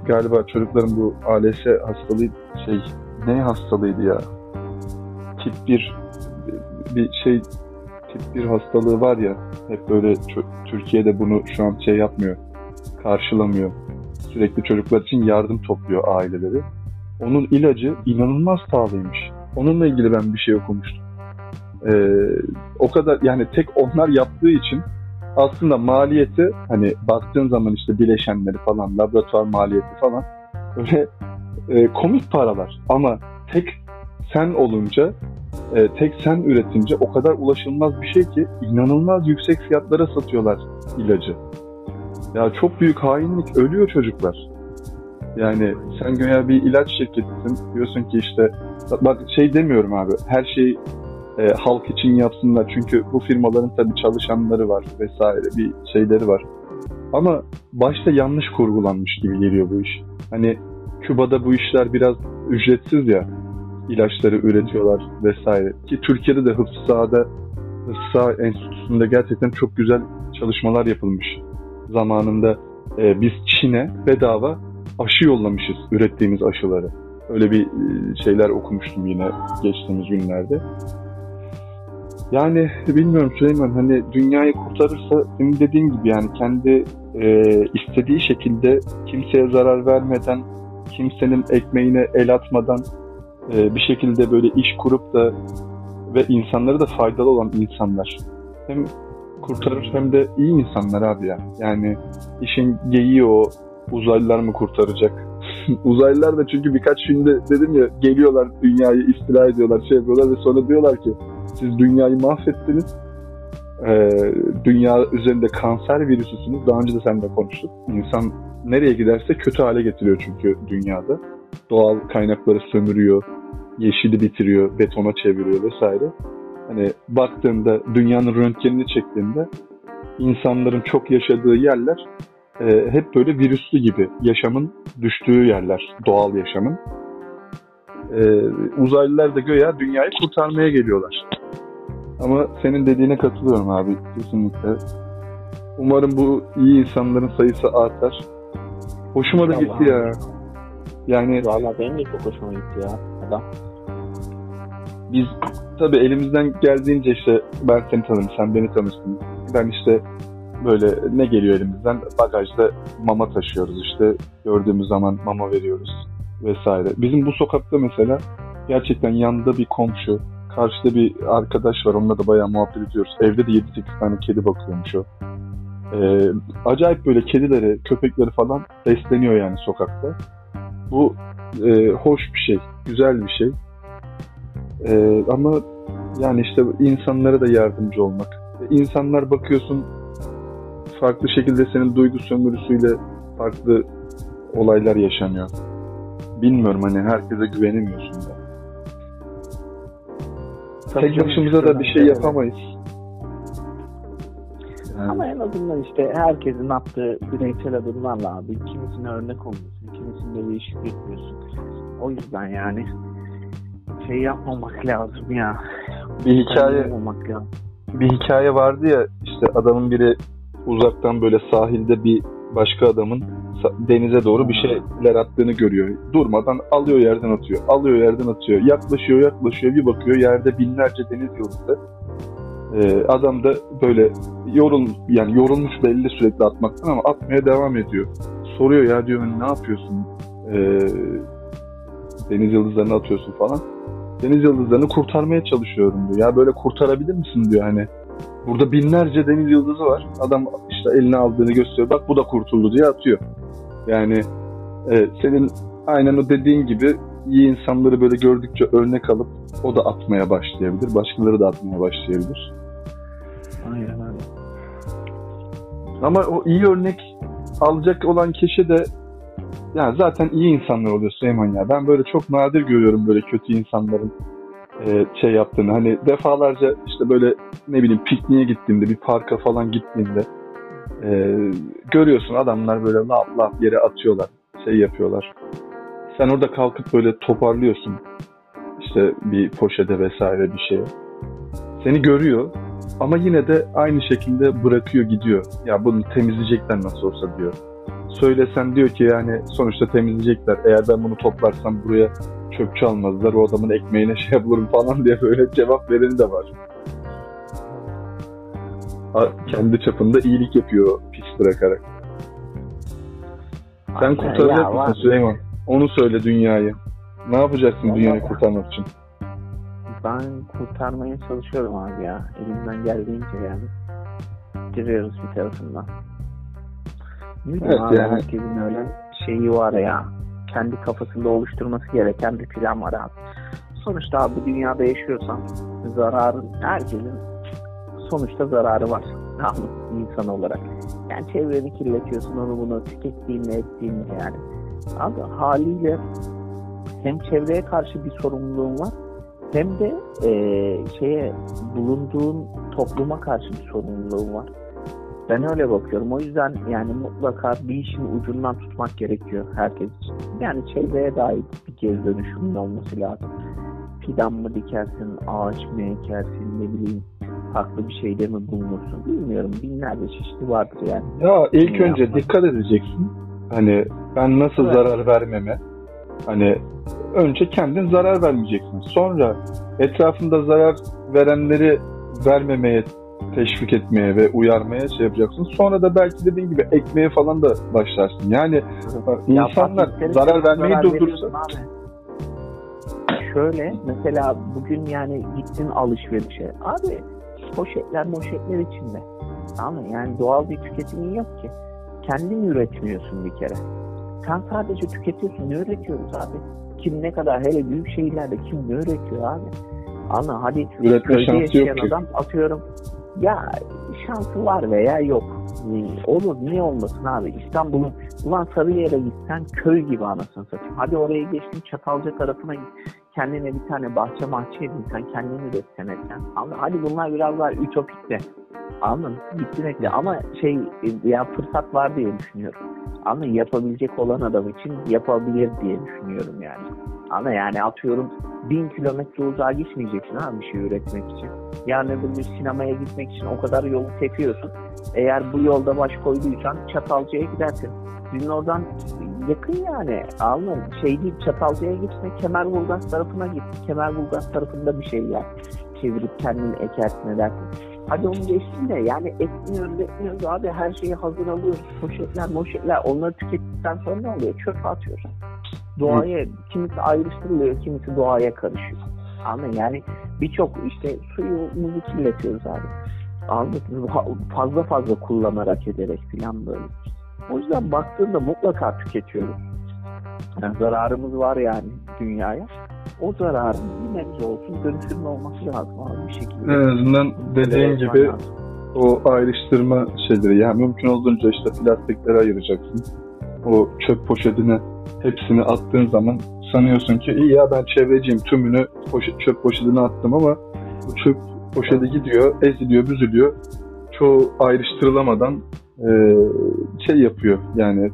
galiba çocukların bu ALS hastalığı şey ne hastalığıydı ya? Tip 1 bir şey tip 1 hastalığı var ya hep böyle Türkiye'de bunu şu an şey yapmıyor karşılamıyor. Sürekli çocuklar için yardım topluyor aileleri. Onun ilacı inanılmaz pahalıymış. Onunla ilgili ben bir şey okumuştum. Ee, o kadar yani tek onlar yaptığı için aslında maliyeti hani baktığın zaman işte bileşenleri falan, laboratuvar maliyeti falan böyle e, komik paralar. Ama tek sen olunca, e, tek sen üretince o kadar ulaşılmaz bir şey ki inanılmaz yüksek fiyatlara satıyorlar ilacı. Ya çok büyük hainlik. Ölüyor çocuklar. Yani sen göya bir ilaç şirketisin. Diyorsun ki işte bak şey demiyorum abi. Her şeyi e, halk için yapsınlar. Çünkü bu firmaların tabii çalışanları var vesaire bir şeyleri var. Ama başta yanlış kurgulanmış gibi geliyor bu iş. Hani Küba'da bu işler biraz ücretsiz ya. ilaçları üretiyorlar vesaire. Ki Türkiye'de de Hıfzı Saha'da Hıfzı Saha Enstitüsü'nde gerçekten çok güzel çalışmalar yapılmış. Zamanında e, biz Çin'e bedava aşı yollamışız ürettiğimiz aşıları. Öyle bir e, şeyler okumuştum yine geçtiğimiz günlerde. Yani bilmiyorum Süleyman hani dünyayı kurtarırsa senin dediğin gibi yani kendi e, istediği şekilde kimseye zarar vermeden, kimsenin ekmeğine el atmadan e, bir şekilde böyle iş kurup da ve insanlara da faydalı olan insanlar. Hem kurtarır hem de iyi insanlar abi ya. Yani işin geyiği o uzaylılar mı kurtaracak? uzaylılar da çünkü birkaç filmde dedim ya geliyorlar dünyayı istila ediyorlar şey yapıyorlar ve sonra diyorlar ki siz dünyayı mahvettiniz. Ee, dünya üzerinde kanser virüsüsünüz. Daha önce de seninle konuştuk. İnsan nereye giderse kötü hale getiriyor çünkü dünyada. Doğal kaynakları sömürüyor, yeşili bitiriyor, betona çeviriyor vesaire. Hani baktığında dünyanın röntgenini çektiğinde insanların çok yaşadığı yerler e, hep böyle virüslü gibi yaşamın düştüğü yerler, doğal yaşamın. E, uzaylılar da göya dünyayı kurtarmaya geliyorlar. Ama senin dediğine katılıyorum abi kesinlikle. Umarım bu iyi insanların sayısı artar. Hoşuma da gitti ya. Yani Valla benim de çok hoşuma gitti ya adam. biz tabii elimizden geldiğince işte ben seni tanıdım, sen beni tanırsın. Ben işte böyle ne geliyor elimizden? Bagajda mama taşıyoruz işte. Gördüğümüz zaman mama veriyoruz vesaire. Bizim bu sokakta mesela gerçekten yanında bir komşu, karşıda bir arkadaş var. Onunla da bayağı muhabbet ediyoruz. Evde de 7-8 tane kedi bakıyormuş o. Ee, acayip böyle kedileri, köpekleri falan besleniyor yani sokakta. Bu e, hoş bir şey, güzel bir şey. Ee, ama yani işte insanlara da yardımcı olmak. İnsanlar bakıyorsun farklı şekilde senin duygu sömürüsüyle farklı olaylar yaşanıyor. Bilmiyorum hani herkese güvenemiyorsun da. Tek başımıza da bir şey yapamayız. Yani, Ama en azından işte herkesin attığı bireysel adımlarla abi kimisine örnek olmuyorsun, kimisine değişik etmiyorsun. O yüzden yani şey yapmamak lazım ya. bir hikaye Yapmamak lazım. bir hikaye vardı ya işte adamın biri uzaktan böyle sahilde bir başka adamın denize doğru bir şeyler attığını görüyor. Durmadan alıyor yerden atıyor. Alıyor yerden atıyor. Yaklaşıyor yaklaşıyor bir bakıyor yerde binlerce deniz yıldızı. Ee, adam da böyle yorul yani yorulmuş belli sürekli atmaktan ama atmaya devam ediyor. Soruyor ya diyor ne yapıyorsun? Ee, deniz yıldızlarını atıyorsun falan. Deniz yıldızlarını kurtarmaya çalışıyorum diyor. Ya böyle kurtarabilir misin diyor hani. Burada binlerce deniz yıldızı var. Adam işte eline aldığını gösteriyor. Bak bu da kurtuldu diye atıyor. Yani e, senin aynen o dediğin gibi iyi insanları böyle gördükçe örnek alıp o da atmaya başlayabilir. Başkaları da atmaya başlayabilir. Aynen öyle. Ama o iyi örnek alacak olan kişi de yani zaten iyi insanlar oluyor Süleyman ya. Ben böyle çok nadir görüyorum böyle kötü insanların e, şey yaptığını. Hani defalarca işte böyle ne bileyim pikniğe gittiğinde bir parka falan gittiğinde e, görüyorsun adamlar böyle lap lap yere atıyorlar. Şey yapıyorlar. Sen orada kalkıp böyle toparlıyorsun. İşte bir poşete vesaire bir şeye. Seni görüyor ama yine de aynı şekilde bırakıyor gidiyor. Ya bunu temizleyecekler nasıl olsa diyor. Söylesen diyor ki yani sonuçta temizleyecekler. Eğer ben bunu toplarsam buraya çöpçü almazlar. O adamın ekmeğine şey yapılırım falan diye böyle cevap vereni de var. Kendi çapında iyilik yapıyor pis bırakarak. Sen kurtaracak mısın var. Süleyman? Onu söyle dünyayı. Ne yapacaksın Vallahi- dünyayı kurtarmak için? Ben kurtarmaya çalışıyorum abi ya. Elimden geldiğince yani. Giriyoruz bir tarafından. Evet, abi yani- herkesin öyle şeyi var ya. Kendi kafasında oluşturması gereken bir plan var abi. Sonuçta abi bu dünyada yaşıyorsan zararın herkesin sonuçta zararı var. Mı? insan olarak. Yani çevreni kirletiyorsun onu bunu tükettiğinle ettiğinle yani. Abi haliyle hem çevreye karşı bir sorumluluğun var hem de e, şeye bulunduğun topluma karşı bir sorumluluğun var. Ben öyle bakıyorum. O yüzden yani mutlaka bir işin ucundan tutmak gerekiyor herkes için. Yani çevreye dair bir geri dönüşümün olması lazım. Fidan mı dikersin, ağaç mı ekersin, ne bileyim farklı bir şeyde mi bulunursun bilmiyorum. Binlerce çeşitli vardır yani. Ya ilk Ne önce yapmak? dikkat edeceksin. Hani ben nasıl Evet. zarar vermeme. Hani önce kendin zarar vermeyeceksin. Sonra etrafında zarar verenleri vermemeye teşvik etmeye ve uyarmaya şey yapacaksın. Sonra da belki dediğin gibi ekmeğe falan da başlarsın. Yani Ya insanlar zarar vermeyi abi. Şöyle mesela bugün yani gittin alışverişe. Abi poşetler poşetler içinde. Ama yani doğal bir tüketimin yok ki. Kendin üretmiyorsun bir kere. Sen sadece tüketiyorsun. Ne üretiyoruz abi? Kim ne kadar hele büyük şehirlerde kim ne üretiyor abi? Ama hadi köyde yaşayan yok ki. adam atıyorum ya şansı var veya yok. Olur niye olmasın abi? İstanbul'un ulan Sarıyer'e gitsen köy gibi anasını satayım. Hadi oraya geçtin Çatalca tarafına git. Kendine bir tane bahçe mahçe edinsen kendini üretsen etsen. Ama hadi bunlar biraz daha ütopik de. Anladın mı? Gittin ekle. Ama şey ya fırsat var diye düşünüyorum. Ama yapabilecek olan adam için yapabilir diye düşünüyorum yani. Ama yani atıyorum bin kilometre uzağa gitmeyeceksin abi bir şey üretmek için. Yarın öbür gün sinemaya gitmek için o kadar yolu tepiyorsun. Eğer bu yolda baş koyduysan Çatalca'ya gidersin. Sizin oradan yakın yani. Anladın mı? Şey değil Çatalca'ya gitme Kemerburgaz tarafına git. Kemerburgaz tarafında bir şey yap. Çevirip kendin ekersin edersin. Hadi onu geçsin de yani ekmiyoruz ekmiyoruz abi her şeyi hazır alıyoruz. Poşetler moşetler onları tükettikten sonra ne oluyor? Çöpe atıyoruz. Doğaya kimisi ayrıştırılıyor kimisi doğaya karışıyor. Mı? yani birçok işte suyumuzu kirletiyoruz abi. Anladın? Fazla fazla kullanarak ederek falan böyle. O yüzden baktığında mutlaka tüketiyoruz. Yani zararımız var yani dünyaya. O zararın bir nebze olsun dönüşümlü olması lazım abi bir şekilde. en azından dediğin gibi lazım. o ayrıştırma şeyleri yani mümkün olduğunca işte plastikleri ayıracaksın. O çöp poşetine hepsini attığın zaman sanıyorsun ki iyi ya ben çevreciyim tümünü poşet, çöp poşetine attım ama bu çöp poşeti gidiyor, eziliyor, büzülüyor. Çoğu ayrıştırılamadan e, şey yapıyor yani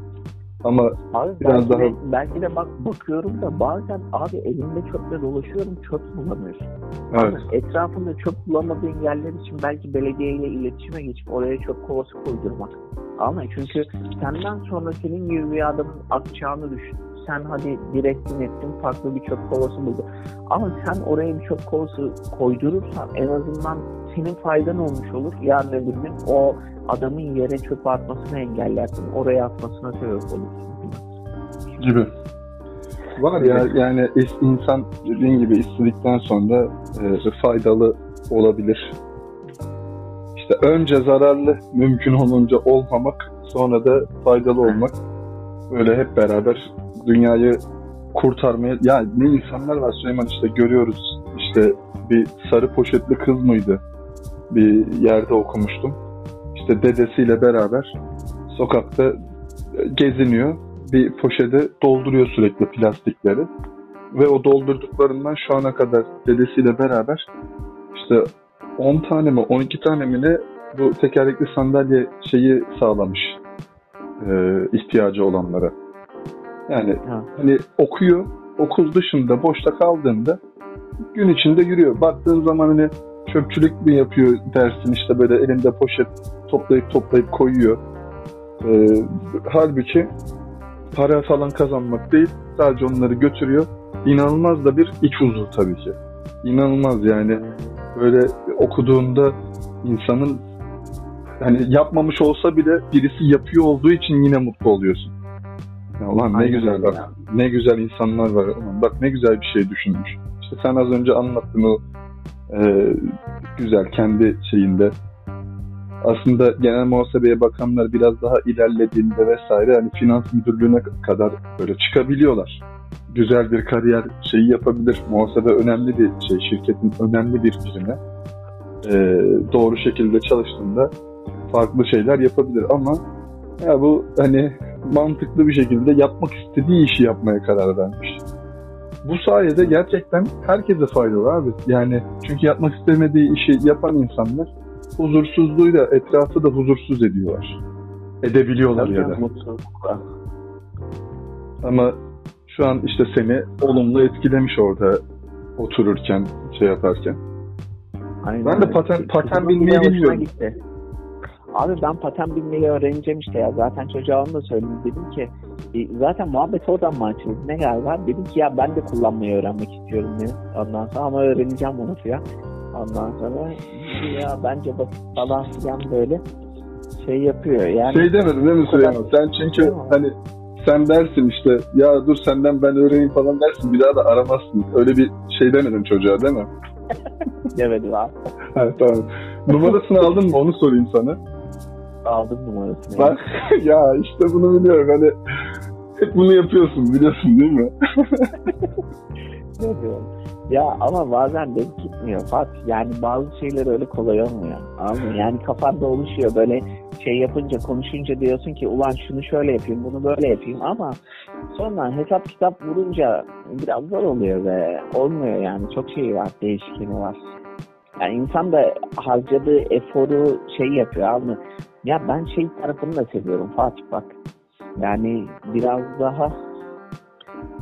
ama Abi Biraz belki, daha- de, belki de bak bakıyorum da bazen abi elimde çöple dolaşıyorum çöp bulamıyorsun. evet Abi etrafında çöp bulamadığın yerler için belki belediyeyle iletişime geçip oraya çöp kovası koydurmak. Ama çünkü senden sonra senin gibi bir adamın atacağını düşün. Sen hadi direktin ettin farklı bir çöp kovası buldun. Ama sen oraya bir çöp kovası koydurursan en azından senin faydan olmuş olur. Yarın öbür gün o adamın yere çöp atmasını engellersin. Oraya atmasına sebep olursun. gibi. Var ya yani insan dediğin gibi istedikten sonra e, faydalı olabilir. İşte önce zararlı mümkün olunca olmamak sonra da faydalı olmak. Böyle hep beraber dünyayı kurtarmaya ya ne insanlar var Süleyman işte görüyoruz işte bir sarı poşetli kız mıydı bir yerde okumuştum işte dedesiyle beraber sokakta geziniyor bir poşete dolduruyor sürekli plastikleri ve o doldurduklarından şu ana kadar dedesiyle beraber işte 10 tane mi 12 tane mi ne bu tekerlekli sandalye şeyi sağlamış e, ihtiyacı olanlara. Yani Ha. hani okuyor, okul dışında boşta kaldığında gün içinde yürüyor. Baktığın zaman hani çöpçülük mü yapıyor dersin işte böyle elinde poşet toplayıp toplayıp koyuyor. Ee, halbuki para falan kazanmak değil sadece onları götürüyor. İnanılmaz da bir iç huzur tabii ki. İnanılmaz yani böyle okuduğunda insanın hani yapmamış olsa bile birisi yapıyor olduğu için yine mutlu oluyorsun. Ya ulan ne Aynen güzel bak. Ne güzel insanlar var. Ulan bak ne güzel bir şey düşünmüş. İşte sen az önce anlattın o e, güzel kendi şeyinde. Aslında genel muhasebeye bakanlar biraz daha ilerlediğinde vesaire hani finans müdürlüğüne kadar böyle çıkabiliyorlar. Güzel bir kariyer şeyi yapabilir. Muhasebe önemli bir şey. Şirketin önemli bir birine. E, doğru şekilde çalıştığında farklı şeyler yapabilir ama ya bu hani mantıklı bir şekilde yapmak istediği işi yapmaya karar vermiş. Bu sayede gerçekten herkese faydalı abi. Yani çünkü yapmak istemediği işi yapan insanlar huzursuzluğuyla etrafı da huzursuz ediyorlar. Edebiliyorlar ya da. Ama şu an işte seni olumlu etkilemiş orada otururken, şey yaparken. Aynen Ben de paten- paten binmeyi bilmiyorum. gitti. Abi ben paten binmeyi öğreneceğim işte ya. Zaten çocuğa onu da söyledim. Dedim ki e, zaten muhabbet oradan mı açıldı? Ne galiba? Dedim ki ya ben de kullanmayı öğrenmek istiyorum dedim. Ondan sonra ama öğreneceğim onu ya. Ondan sonra ya bence basit falan filan böyle şey yapıyor. Yani Şey demedin değil mi Süleyman? Sen çünkü hani sen dersin işte ya dur senden ben öğreneyim falan dersin bir daha da aramazsın. Öyle bir şey demedin çocuğa değil mi? demedim abi. Evet tamam. Numarasını aldın mı onu sorayım sana. Aldım numarasını. Bak ya işte bunu biliyorum hani hep bunu yapıyorsun biliyorsun değil mi? Ne diyorum? Ya ama bazen denk gitmiyor Fatih. Yani bazı şeyler öyle kolay olmuyor. Anladın? Yani kafanda oluşuyor böyle şey yapınca konuşunca diyorsun ki ulan şunu şöyle yapayım bunu böyle yapayım ama sonra hesap kitap vurunca biraz zor oluyor ve olmuyor yani çok şey var değişkeni var. Yani insan da harcadığı eforu şey yapıyor abi. Ya ben şey tarafını da seviyorum Fatih bak. Yani biraz daha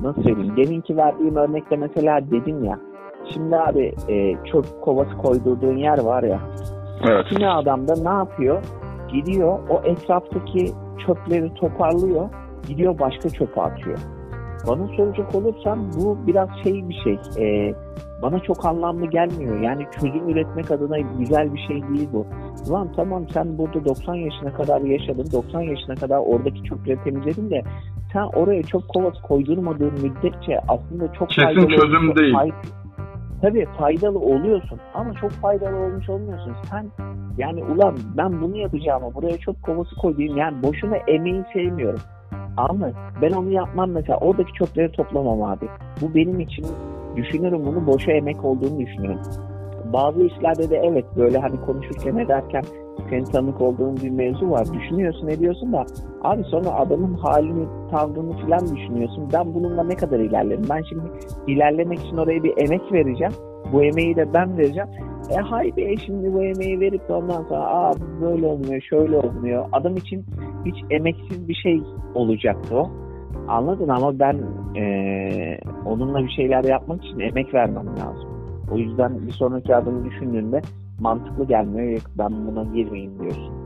nasıl söyleyeyim? Deminki verdiğim örnekte mesela dedim ya. Şimdi abi e, çöp kovası koydurduğun yer var ya. Evet. Kimi adam da ne yapıyor? Gidiyor o etraftaki çöpleri toparlıyor. Gidiyor başka çöpe atıyor. Bana soracak olursan bu biraz şey bir şey. E, bana çok anlamlı gelmiyor. Yani çözüm üretmek adına güzel bir şey değil bu. Ulan tamam sen burada 90 yaşına kadar yaşadın. 90 yaşına kadar oradaki çöpleri temizledin de sen oraya çöp kovası koydurmadığın müddetçe aslında çok Kesin faydalı çözüm değil. fay- Tabii faydalı oluyorsun ama çok faydalı olmuş olmuyorsun. Sen yani ulan ben bunu yapacağıma buraya çöp kovası koyayım yani boşuna emeği sevmiyorum. Ama ben onu yapmam mesela oradaki çöpleri toplamam abi. Bu benim için düşünürüm bunu boşa emek olduğunu düşünüyorum. Bazı işlerde de evet böyle hani konuşurken ederken senin tanık olduğun bir mevzu var. Düşünüyorsun ediyorsun da abi sonra adamın halini tavrını falan düşünüyorsun. Ben bununla ne kadar ilerlerim? Ben şimdi ilerlemek için oraya bir emek vereceğim. Bu emeği de ben vereceğim. E haydi e şimdi bu emeği verip de ondan sonra aa böyle olmuyor, şöyle olmuyor. Adam için hiç emeksiz bir şey olacaktı o. Anladın ama ben eee, onunla bir şeyler yapmak için emek vermem lazım. O yüzden bir sonraki adımı düşündüğünde mantıklı gelmiyor. Ben buna girmeyeyim diyorsun.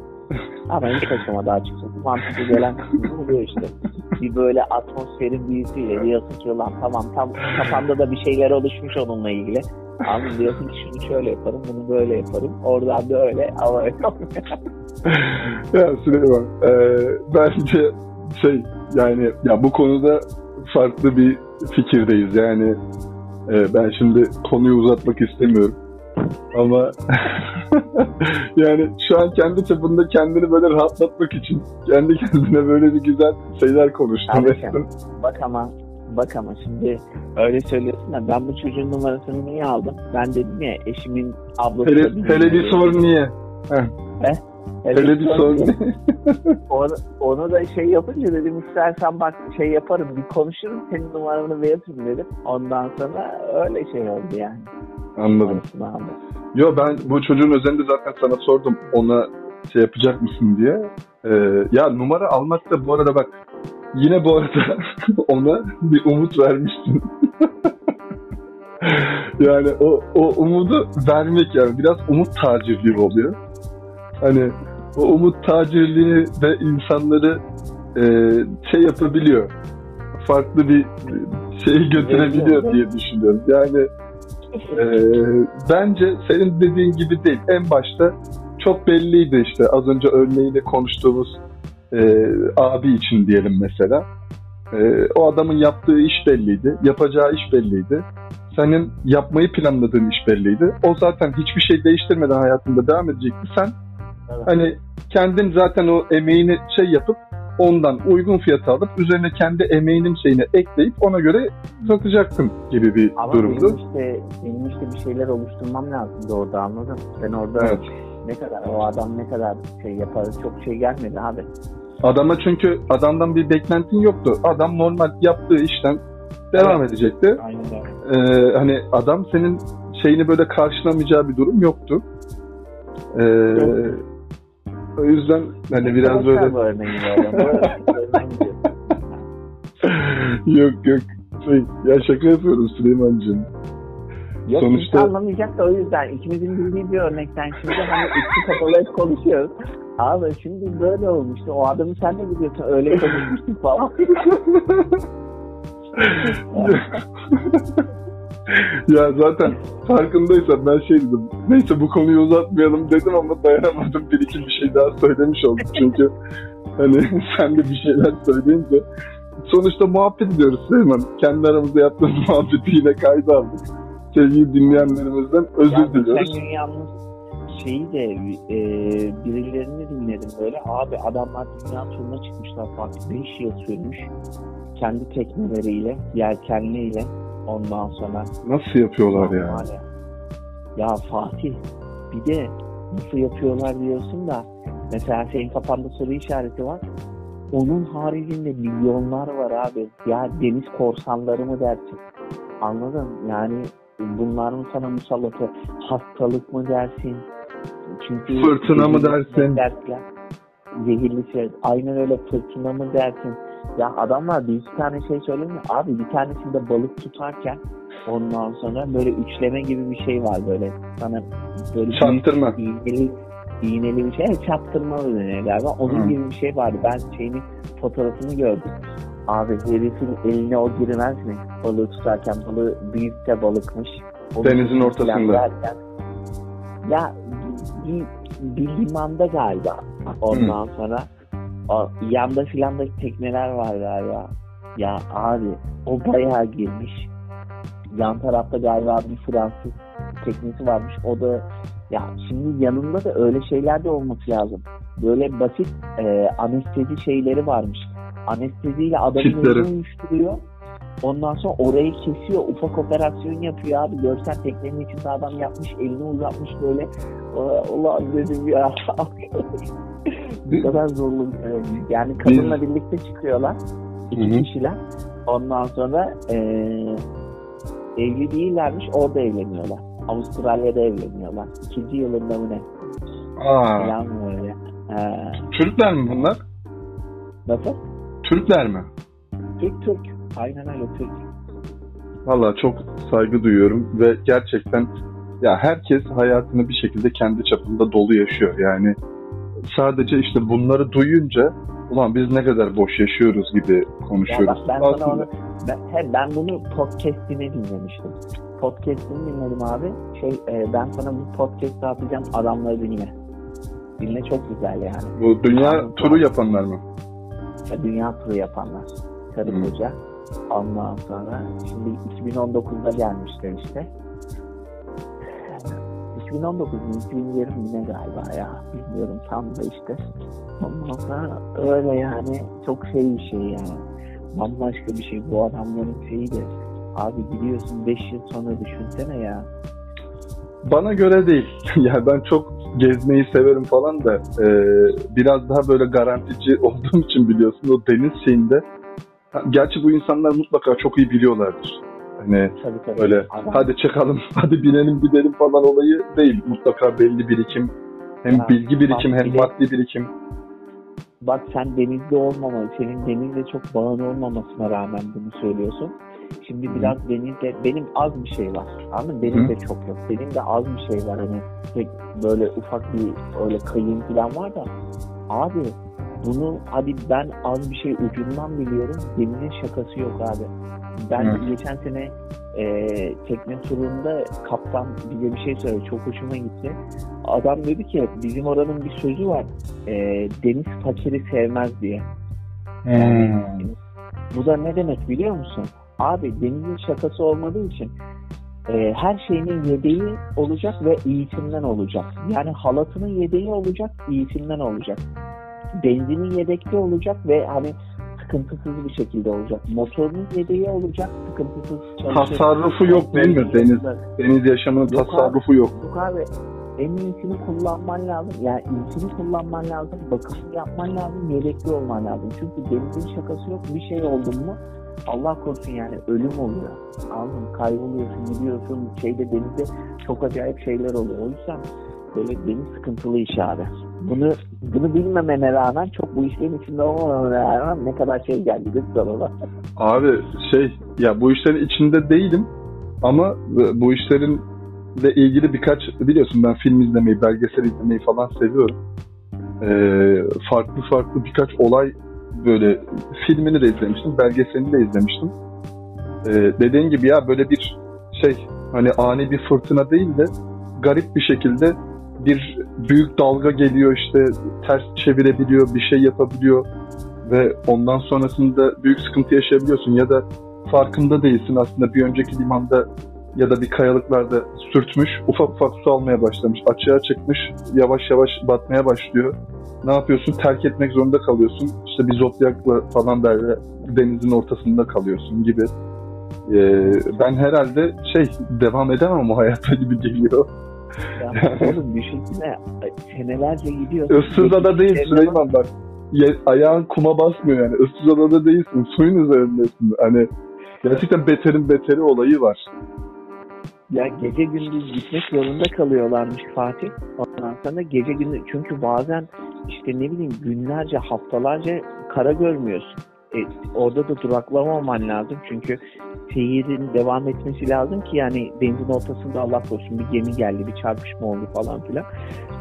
Ama ilk aşamada açıkçası mantıklı gelen kısmı oluyor işte. Bir böyle atmosferin büyüsüyle diyorsun ki ulan tamam tam kafanda da bir şeyler oluşmuş onunla ilgili. Ama diyorsun ki şunu şöyle yaparım, bunu böyle yaparım. Oradan da öyle ama öyle ya Süleyman e, bence şey yani ya bu konuda farklı bir fikirdeyiz yani e, ben şimdi konuyu uzatmak istemiyorum ama yani şu an kendi çapında kendini böyle rahatlatmak için kendi kendine böyle bir güzel şeyler Kardeşim, ettin. Bak ama bak ama şimdi öyle söylüyorsun da ben bu çocuğun numarasını niye aldım? Ben dedim ya eşimin ablası. Hele, da hele bir sor niye? Hele Hele bir sor diye. niye? Onu, onu da şey yapınca dedim istersen bak şey yaparım bir konuşurum senin numaranı veririm dedim. Ondan sonra öyle şey oldu yani. Anladım. Aldım. Yo ben bu çocuğun özelinde zaten sana sordum ona şey yapacak mısın diye. Ee, ya numara almak da bu arada bak yine bu arada ona bir umut vermişsin. yani o, o umudu vermek yani biraz umut tacirliği oluyor. Hani o umut tacirliği de insanları e, şey yapabiliyor. Farklı bir şey götürebiliyor diye düşünüyorum. Yani ee, bence senin dediğin gibi değil. En başta çok belliydi işte az önce örneğiyle konuştuğumuz e, abi için diyelim mesela. E, o adamın yaptığı iş belliydi. Yapacağı iş belliydi. Senin yapmayı planladığın iş belliydi. O zaten hiçbir şey değiştirmeden hayatında devam edecekti. Sen Evet. hani kendin zaten o emeğini şey yapıp ondan uygun fiyata alıp üzerine kendi emeğinin şeyini ekleyip ona göre satacaktın gibi bir Ama durumdu. benim işte, benim işte bir şeyler oluşturmam lazımdı orada anladın mı? Ben orada Evet. ne kadar o adam ne kadar şey yapar çok şey gelmedi abi. Adama çünkü adamdan bir beklentin yoktu. Adam normal yaptığı işten devam edecekti. Aynen öyle. Ee, hani adam senin şeyini böyle karşılamayacağı bir durum yoktu. Ee, o yüzden hani biraz böyle örneği yok yok şey, ya şaka yapıyorum Süleyman'cığım. Yok Sonuçta- anlamayacak da o yüzden ikimizin bildiği bir örnekten şimdi hani içi kapalı hep konuşuyoruz. Abi şimdi böyle olmuştu. O adamı sen de biliyorsun. Öyle konuşmuştuk falan. ya zaten farkındaysan ben şey dedim. Neyse bu konuyu uzatmayalım dedim ama dayanamadım. Bir iki bir şey daha söylemiş oldum. Çünkü hani sen de bir şeyler söyleyince sonuçta muhabbet ediyoruz Süleyman. Kendi aramızda yaptığımız muhabbeti yine kayda aldık. Sevgili dinleyenlerimizden özür Ya diliyoruz. gün yalnız şeyi de e, birilerini dinledim böyle. Abi adamlar dünya turuna çıkmışlar farklı 5 yıl sürmüş. Kendi tekneleriyle, yelkenliyle ondan sonra. Nasıl yapıyorlar ya? Var ya. Fatih bir de nasıl yapıyorlar diyorsun da mesela senin kafanda soru işareti var. Onun haricinde milyonlar var abi. Ya deniz korsanları mı dersin? Anladın? Yani bunlar mı sana musallatı? Hastalık mı dersin? Çünkü Fırtına mı dersin? Dersler. Zehirli şey. Aynen öyle fırtına mı dersin? Ya adamlar bir iki tane şey söylemiyor. Abi bir tanesinde balık tutarken ondan sonra böyle üçleme gibi bir şey var böyle. Sana böyle büyük Çaktırma. iğneli, iğneli bir şey. Evet, çaktırma deniyor galiba. Onun Hı. gibi bir şey vardı. Ben şeyini fotoğrafını gördüm. Abi herifin eline o girmez mi? Balığı tutarken balığı büyük de balıkmış. O Denizin ortasında. derken, ya bir, bir limanda galiba. Ondan sonra o, yanda filan da tekneler var galiba. Ya abi o bayağı girmiş. Yan tarafta galiba bir Fransız teknesi varmış. O da ya şimdi yanında da öyle şeyler de olması lazım. Böyle basit e, anestezi şeyleri varmış. Anesteziyle elini uyuşturuyor. Ondan sonra orayı kesiyor. Ufak operasyon yapıyor abi. Görsen teknenin içinde adam yapmış. Elini uzatmış böyle. Aa, Ulan dedim ya. Bu kadar zorlu. e, Yani kadınla birlikte çıkıyorlar. İki kişiler. Ondan sonra e, evli değillermiş. Orada evleniyorlar. Avustralya'da evleniyorlar. İkinci yılında mı ne? Aa, Falan böyle. Ee, Türkler mi bunlar? nasıl? Türkler mi? Türk Türk. Aynen öyle Türk. Valla çok saygı duyuyorum ve gerçekten ya herkes hayatını bir şekilde kendi çapında dolu yaşıyor. Yani sadece işte bunları duyunca ulan biz ne kadar boş yaşıyoruz gibi Ya konuşuyoruz. bak ben sana Aslında onu ben, he, ben bunu podcast'ini dinlemiştim. Podcast'ini dinledim abi. Şey e, ben sana bu podcast'ı atacağım adamları dinle. Dinle çok güzel yani. bu dünya Anladım. turu yapanlar mı? Ya, Dünya turu yapanlar. Karı Hı. koca. Ondan sonra şimdi 2019'da gelmişler işte. 2019 mu 2020 mi ne galiba ya bilmiyorum tam da işte. Ondan sonra öyle yani çok şey bir şey yani. Bambaşka bir şey bu adamların şeyi de. Abi gidiyorsun 5 yıl sonra düşünsene ya. Bana göre değil. yani ben çok gezmeyi severim falan da e, biraz daha böyle garantici olduğum için biliyorsun o deniz şeyinde. Ha, Gerçi bu insanlar mutlaka çok iyi biliyorlardır. Hani Tabii tabii. öyle Adam- hadi çıkalım, hadi binelim gidelim falan olayı değil. Mutlaka belli birikim, hem Ya, bilgi birikim hem maddi birikim. Bak sen denizde olmamalı. Senin denizle çok bağın olmamasına rağmen bunu söylüyorsun. Şimdi Hı. biraz denizde benim az bir şey var. Anladın mı? Benim de çok yok. Benim de az bir şey var. Hani böyle ufak bir öyle kayın falan var da. Abi bunu hadi ben az bir şey ucundan biliyorum. Denizin şakası yok abi. Ben Hı. geçen sene e, tekne turunda kaptan bize bir şey söyledi. Çok hoşuma gitti. Adam dedi ki bizim oranın bir sözü var. E, deniz fakiri sevmez diye. Hmm. Bu da ne demek biliyor musun? Abi denizin şakası olmadığı için e, her şeyinin yedeği olacak ve iyisinden olacak. Yani halatının yedeği olacak, iyisinden olacak. Benzinin yedekli olacak ve hani sıkıntısız bir şekilde olacak. Motorunun yedeği olacak, sıkıntısız çalışacak. Tasarrufu yok değil mi deniz? Deniz yaşamının Yok abi. tasarrufu yok. Yok abi en iyisini kullanman lazım. Yani iyisini kullanman lazım. Bakımını yapman lazım. Yedekli olman lazım. Çünkü denizin şakası yok. Bir şey oldu mu Allah korusun yani ölüm oluyor. Anladın? Kayboluyorsun, gidiyorsun. Şeyde denizde çok acayip şeyler oluyor. O yüzden böyle deniz sıkıntılı iş abi. Bunu bunu bilmemene rağmen çok bu işlerin içinde olmamana rağmen ne kadar şey geldi de sana Abi şey ya bu işlerin içinde değilim ama bu işlerin ile ilgili birkaç biliyorsun ben film izlemeyi, belgesel izlemeyi falan seviyorum. Ee, farklı farklı birkaç olay böyle filmini de izlemiştim, belgeselini de izlemiştim. Ee, dediğin gibi ya böyle bir şey hani ani bir fırtına değil de garip bir şekilde bir büyük dalga geliyor işte ters çevirebiliyor, bir şey yapabiliyor ve ondan sonrasında büyük sıkıntı yaşayabiliyorsun ya da farkında değilsin aslında bir önceki limanda ya da bir kayalıklarda sürtmüş, ufak ufak su almaya başlamış, açığa çıkmış, yavaş yavaş batmaya başlıyor. Ne yapıyorsun? Terk etmek zorunda kalıyorsun. İşte bir zodyakla falan böyle denizin ortasında kalıyorsun gibi. Ee, ben herhalde şey devam edemem o hayata gibi geliyor. Ya oğlum düşünsene senelerce gidiyor. Issız ada değil Süleyman bak. ayağın kuma basmıyor yani. Issız adada değilsin. Suyun üzerindesin. Hani gerçekten beterin beteri olayı var. Ya gece gündüz gitmek zorunda kalıyorlarmış Fatih. Ondan sonra gece gündüz çünkü bazen işte ne bileyim günlerce haftalarca kara görmüyorsun. E, orada da duraklamaman lazım çünkü seyirin devam etmesi lazım ki yani denizin ortasında Allah korusun bir gemi geldi bir çarpışma oldu falan filan.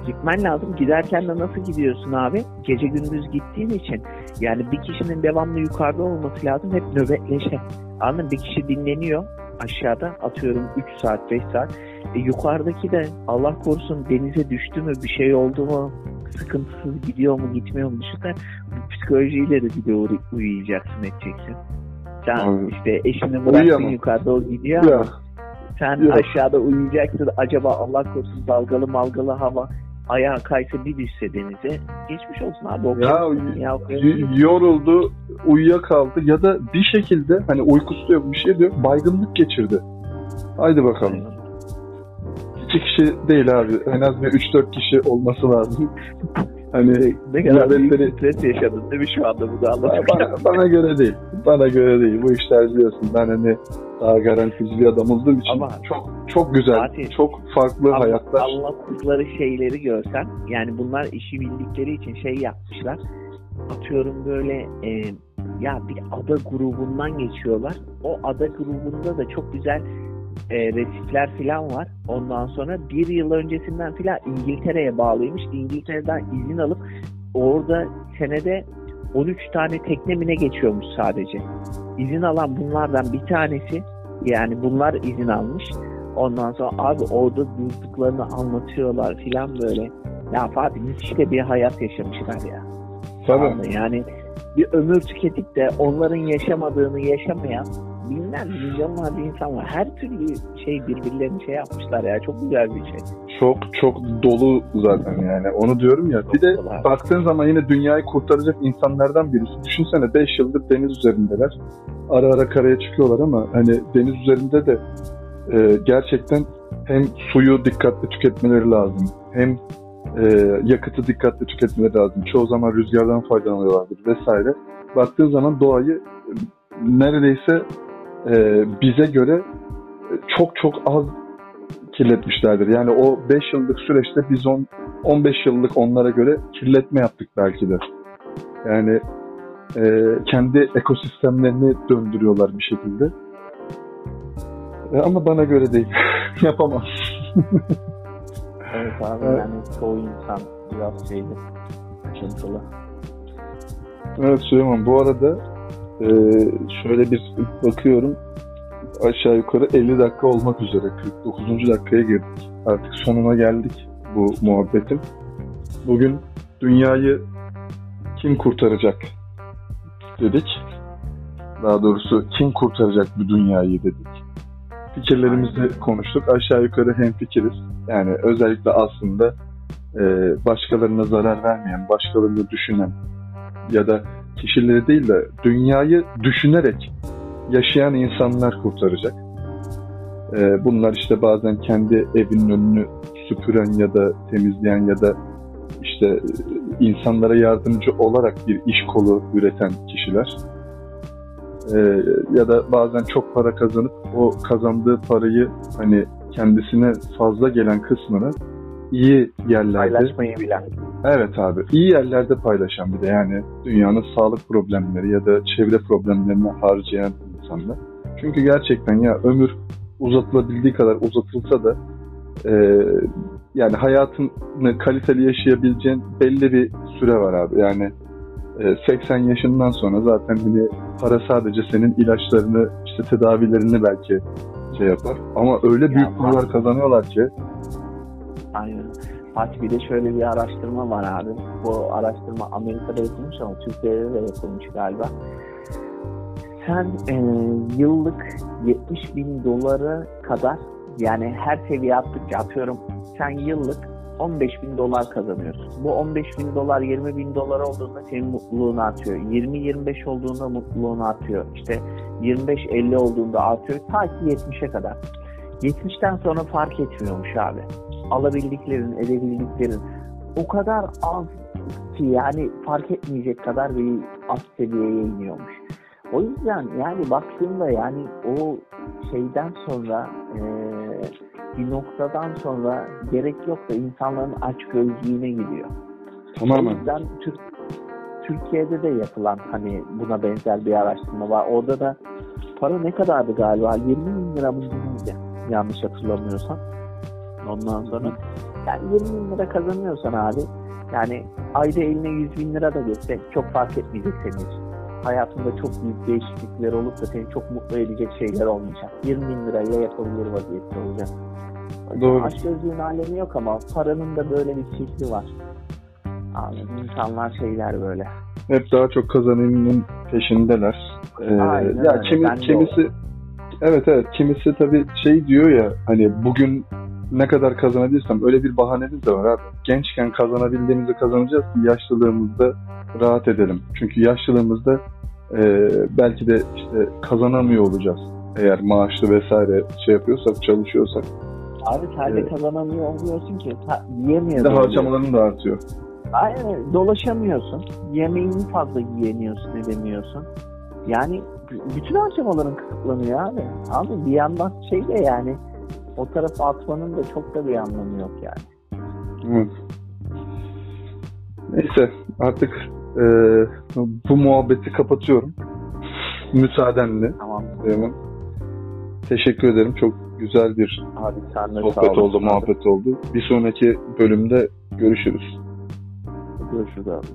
Gitmen lazım. Giderken de nasıl gidiyorsun abi? Gece gündüz gittiğin için yani bir kişinin devamlı yukarıda olması lazım hep nöbetleşe. Anladın Bir kişi dinleniyor aşağıda atıyorum 3 saat 5 saat. E, yukarıdaki de Allah korusun denize düştü mü bir şey oldu mu sıkıntısız gidiyor mu gitmiyor mu düşünsene bu psikolojiyle de bir de uyuyacaksın edeceksin. Sen Abi. işte eşini bıraktın yukarıda o gidiyor ya. ama sen Yok. aşağıda uyuyacaksın acaba Allah korusun dalgalı malgalı hava ayağa kaysa bir düşse denize geçmiş olsun abi. O ya, ya yoruldu, uyuyakaldı ya da bir şekilde hani uykusu yok bir şey diyor baygınlık geçirdi. Haydi bakalım. İki kişi değil abi. En az bir 3-4 kişi olması lazım. Hani ne kadar büyük stres yaşadın değil mi şu anda bu da bana, bana göre değil. Bana göre değil. Bu işler biliyorsun. Ben hani daha garantici bir adam olduğum için ama çok çok güzel, Fatih, çok farklı ama hayatlar. Anlattıkları şeyleri görsen yani bunlar işi bildikleri için şey yapmışlar. Atıyorum böyle e, ya bir ada grubundan geçiyorlar. O ada grubunda da çok güzel e, resifler falan var. Ondan sonra bir yıl öncesinden filan İngiltere'ye bağlıymış. İngiltere'den izin alıp orada senede 13 tane teknemine geçiyormuş sadece. İzin alan bunlardan bir tanesi yani bunlar izin almış. Ondan sonra abi orada duyduklarını anlatıyorlar filan böyle. Ya Fatih müthiş bir hayat yaşamışlar ya. Tabii. Yani bir ömür tüketip de onların yaşamadığını yaşamayan binlerce milyonlarca insan var. Her türlü şey birbirlerini şey yapmışlar ya. Çok güzel bir şey. Çok çok dolu zaten yani. Onu diyorum ya. Çok bir de dolu. baktığın zaman yine dünyayı kurtaracak insanlardan birisi. Düşünsene 5 yıldır deniz üzerindeler. Ara ara karaya çıkıyorlar ama hani deniz üzerinde de e, gerçekten hem suyu dikkatli tüketmeleri lazım. Hem e, yakıtı dikkatli tüketmeleri lazım. Çoğu zaman rüzgardan faydalanıyorlardır vesaire. Baktığın zaman doğayı neredeyse e, bize göre çok çok az kirletmişlerdir. Yani o 5 yıllık süreçte biz on, 15 yıllık onlara göre kirletme yaptık belki de. Yani e, kendi ekosistemlerini döndürüyorlar bir şekilde. E, ama bana göre değil. Yapamam. evet abi evet. yani çoğu insan biraz şeydi. Sıkıntılı. Evet Süleyman bu arada ee, şöyle bir bakıyorum aşağı yukarı 50 dakika olmak üzere 49. dakikaya girdik. Artık sonuna geldik bu muhabbetin. Bugün dünyayı kim kurtaracak dedik. Daha doğrusu kim kurtaracak bu dünyayı dedik. Fikirlerimizi konuştuk. Aşağı yukarı hem fikiriz. Yani özellikle aslında e, başkalarına zarar vermeyen, başkalarını düşünen ya da kişileri değil de dünyayı düşünerek yaşayan insanlar kurtaracak. E, bunlar işte bazen kendi evinin önünü süpüren ya da temizleyen ya da işte e, insanlara yardımcı olarak bir iş kolu üreten kişiler. E, ya da bazen çok para kazanıp o kazandığı parayı hani kendisine fazla gelen kısmını iyi yerlerde Paylaşmayı bilen. Evet abi. iyi yerlerde paylaşan bir de yani dünyanın sağlık problemleri ya da çevre problemlerine harcayan insanlar. Çünkü gerçekten ya ömür uzatılabildiği kadar uzatılsa da e, yani hayatını kaliteli yaşayabileceğin belli bir süre var abi. Yani e, 80 yaşından sonra zaten hani para sadece senin ilaçlarını işte tedavilerini belki şey yapar. Ama öyle büyük Ya, paralar kazanıyorlar ki Aynen. Fatih bir de şöyle bir araştırma var abi. Bu araştırma Amerika'da yapılmış ama Türkiye'de de yapılmış galiba. Sen e, yıllık 70 bin dolara kadar yani her seviye attıkça atıyorum sen yıllık 15 bin dolar kazanıyorsun. Bu 15 bin dolar 20 bin dolar olduğunda senin mutluluğun artıyor. 20-25 olduğunda mutluluğun artıyor. İşte 25-50 olduğunda artıyor. Ta ki 70'e kadar. 70'ten sonra fark etmiyormuş abi alabildiklerin, edebildiklerin o kadar az ki yani fark etmeyecek kadar bir az seviyeye iniyormuş. O yüzden yani baktığımda yani o şeyden sonra eee, bir noktadan sonra gerek yok da insanların aç gözlüğüne gidiyor. O tamamen yüzden Türk, Türkiye'de de yapılan hani buna benzer bir araştırma var. Orada da para ne kadardı galiba? 20 bin lira mı neydi? Yanlış hatırlamıyorsam. Ondan sonra yani 20 bin lira kazanıyorsan abi yani ayda eline 100 bin lira da geçse çok fark etmeyecek senin için. Hayatında çok büyük değişiklikler olup da seni çok mutlu edecek şeyler olmayacak. 20 bin lirayla yapabilir vaziyette olacak. Doğru. Aşk gözlüğün alemi yok ama paranın da böyle bir şekli var. Abi insanlar şeyler böyle. hep daha çok kazanımının peşindeler. Ee, Aynen ya öyle. kimi, Ben kimisi evet evet kimisi tabii şey diyor ya hani bugün ne kadar kazanabilirsem öyle bir bahanemiz de var abi. Gençken kazanabildiğimizi kazanacağız ki yaşlılığımızda rahat edelim. Çünkü yaşlılığımızda e, belki de işte kazanamıyor olacağız. Eğer maaşlı vesaire şey yapıyorsak, çalışıyorsak. Abi sadece Evet. kazanamıyor olmuyorsun ki. Ta, yiyemiyorsun. harcamaların da artıyor. Aynen dolaşamıyorsun. Yemeğini fazla yiyemiyorsun, edemiyorsun. Yani bütün harcamaların kısıtlanıyor abi. Abi bir yandan şey de yani o tarafa atmanın da çok da bir anlamı yok yani. Evet. Neyse artık e, bu muhabbeti kapatıyorum. Müsaadenle. Tamam. Süleyman. Teşekkür ederim. Çok güzel bir Abi sohbet oldu, abi. muhabbet oldu. Bir sonraki bölümde görüşürüz. Görüşürüz abi.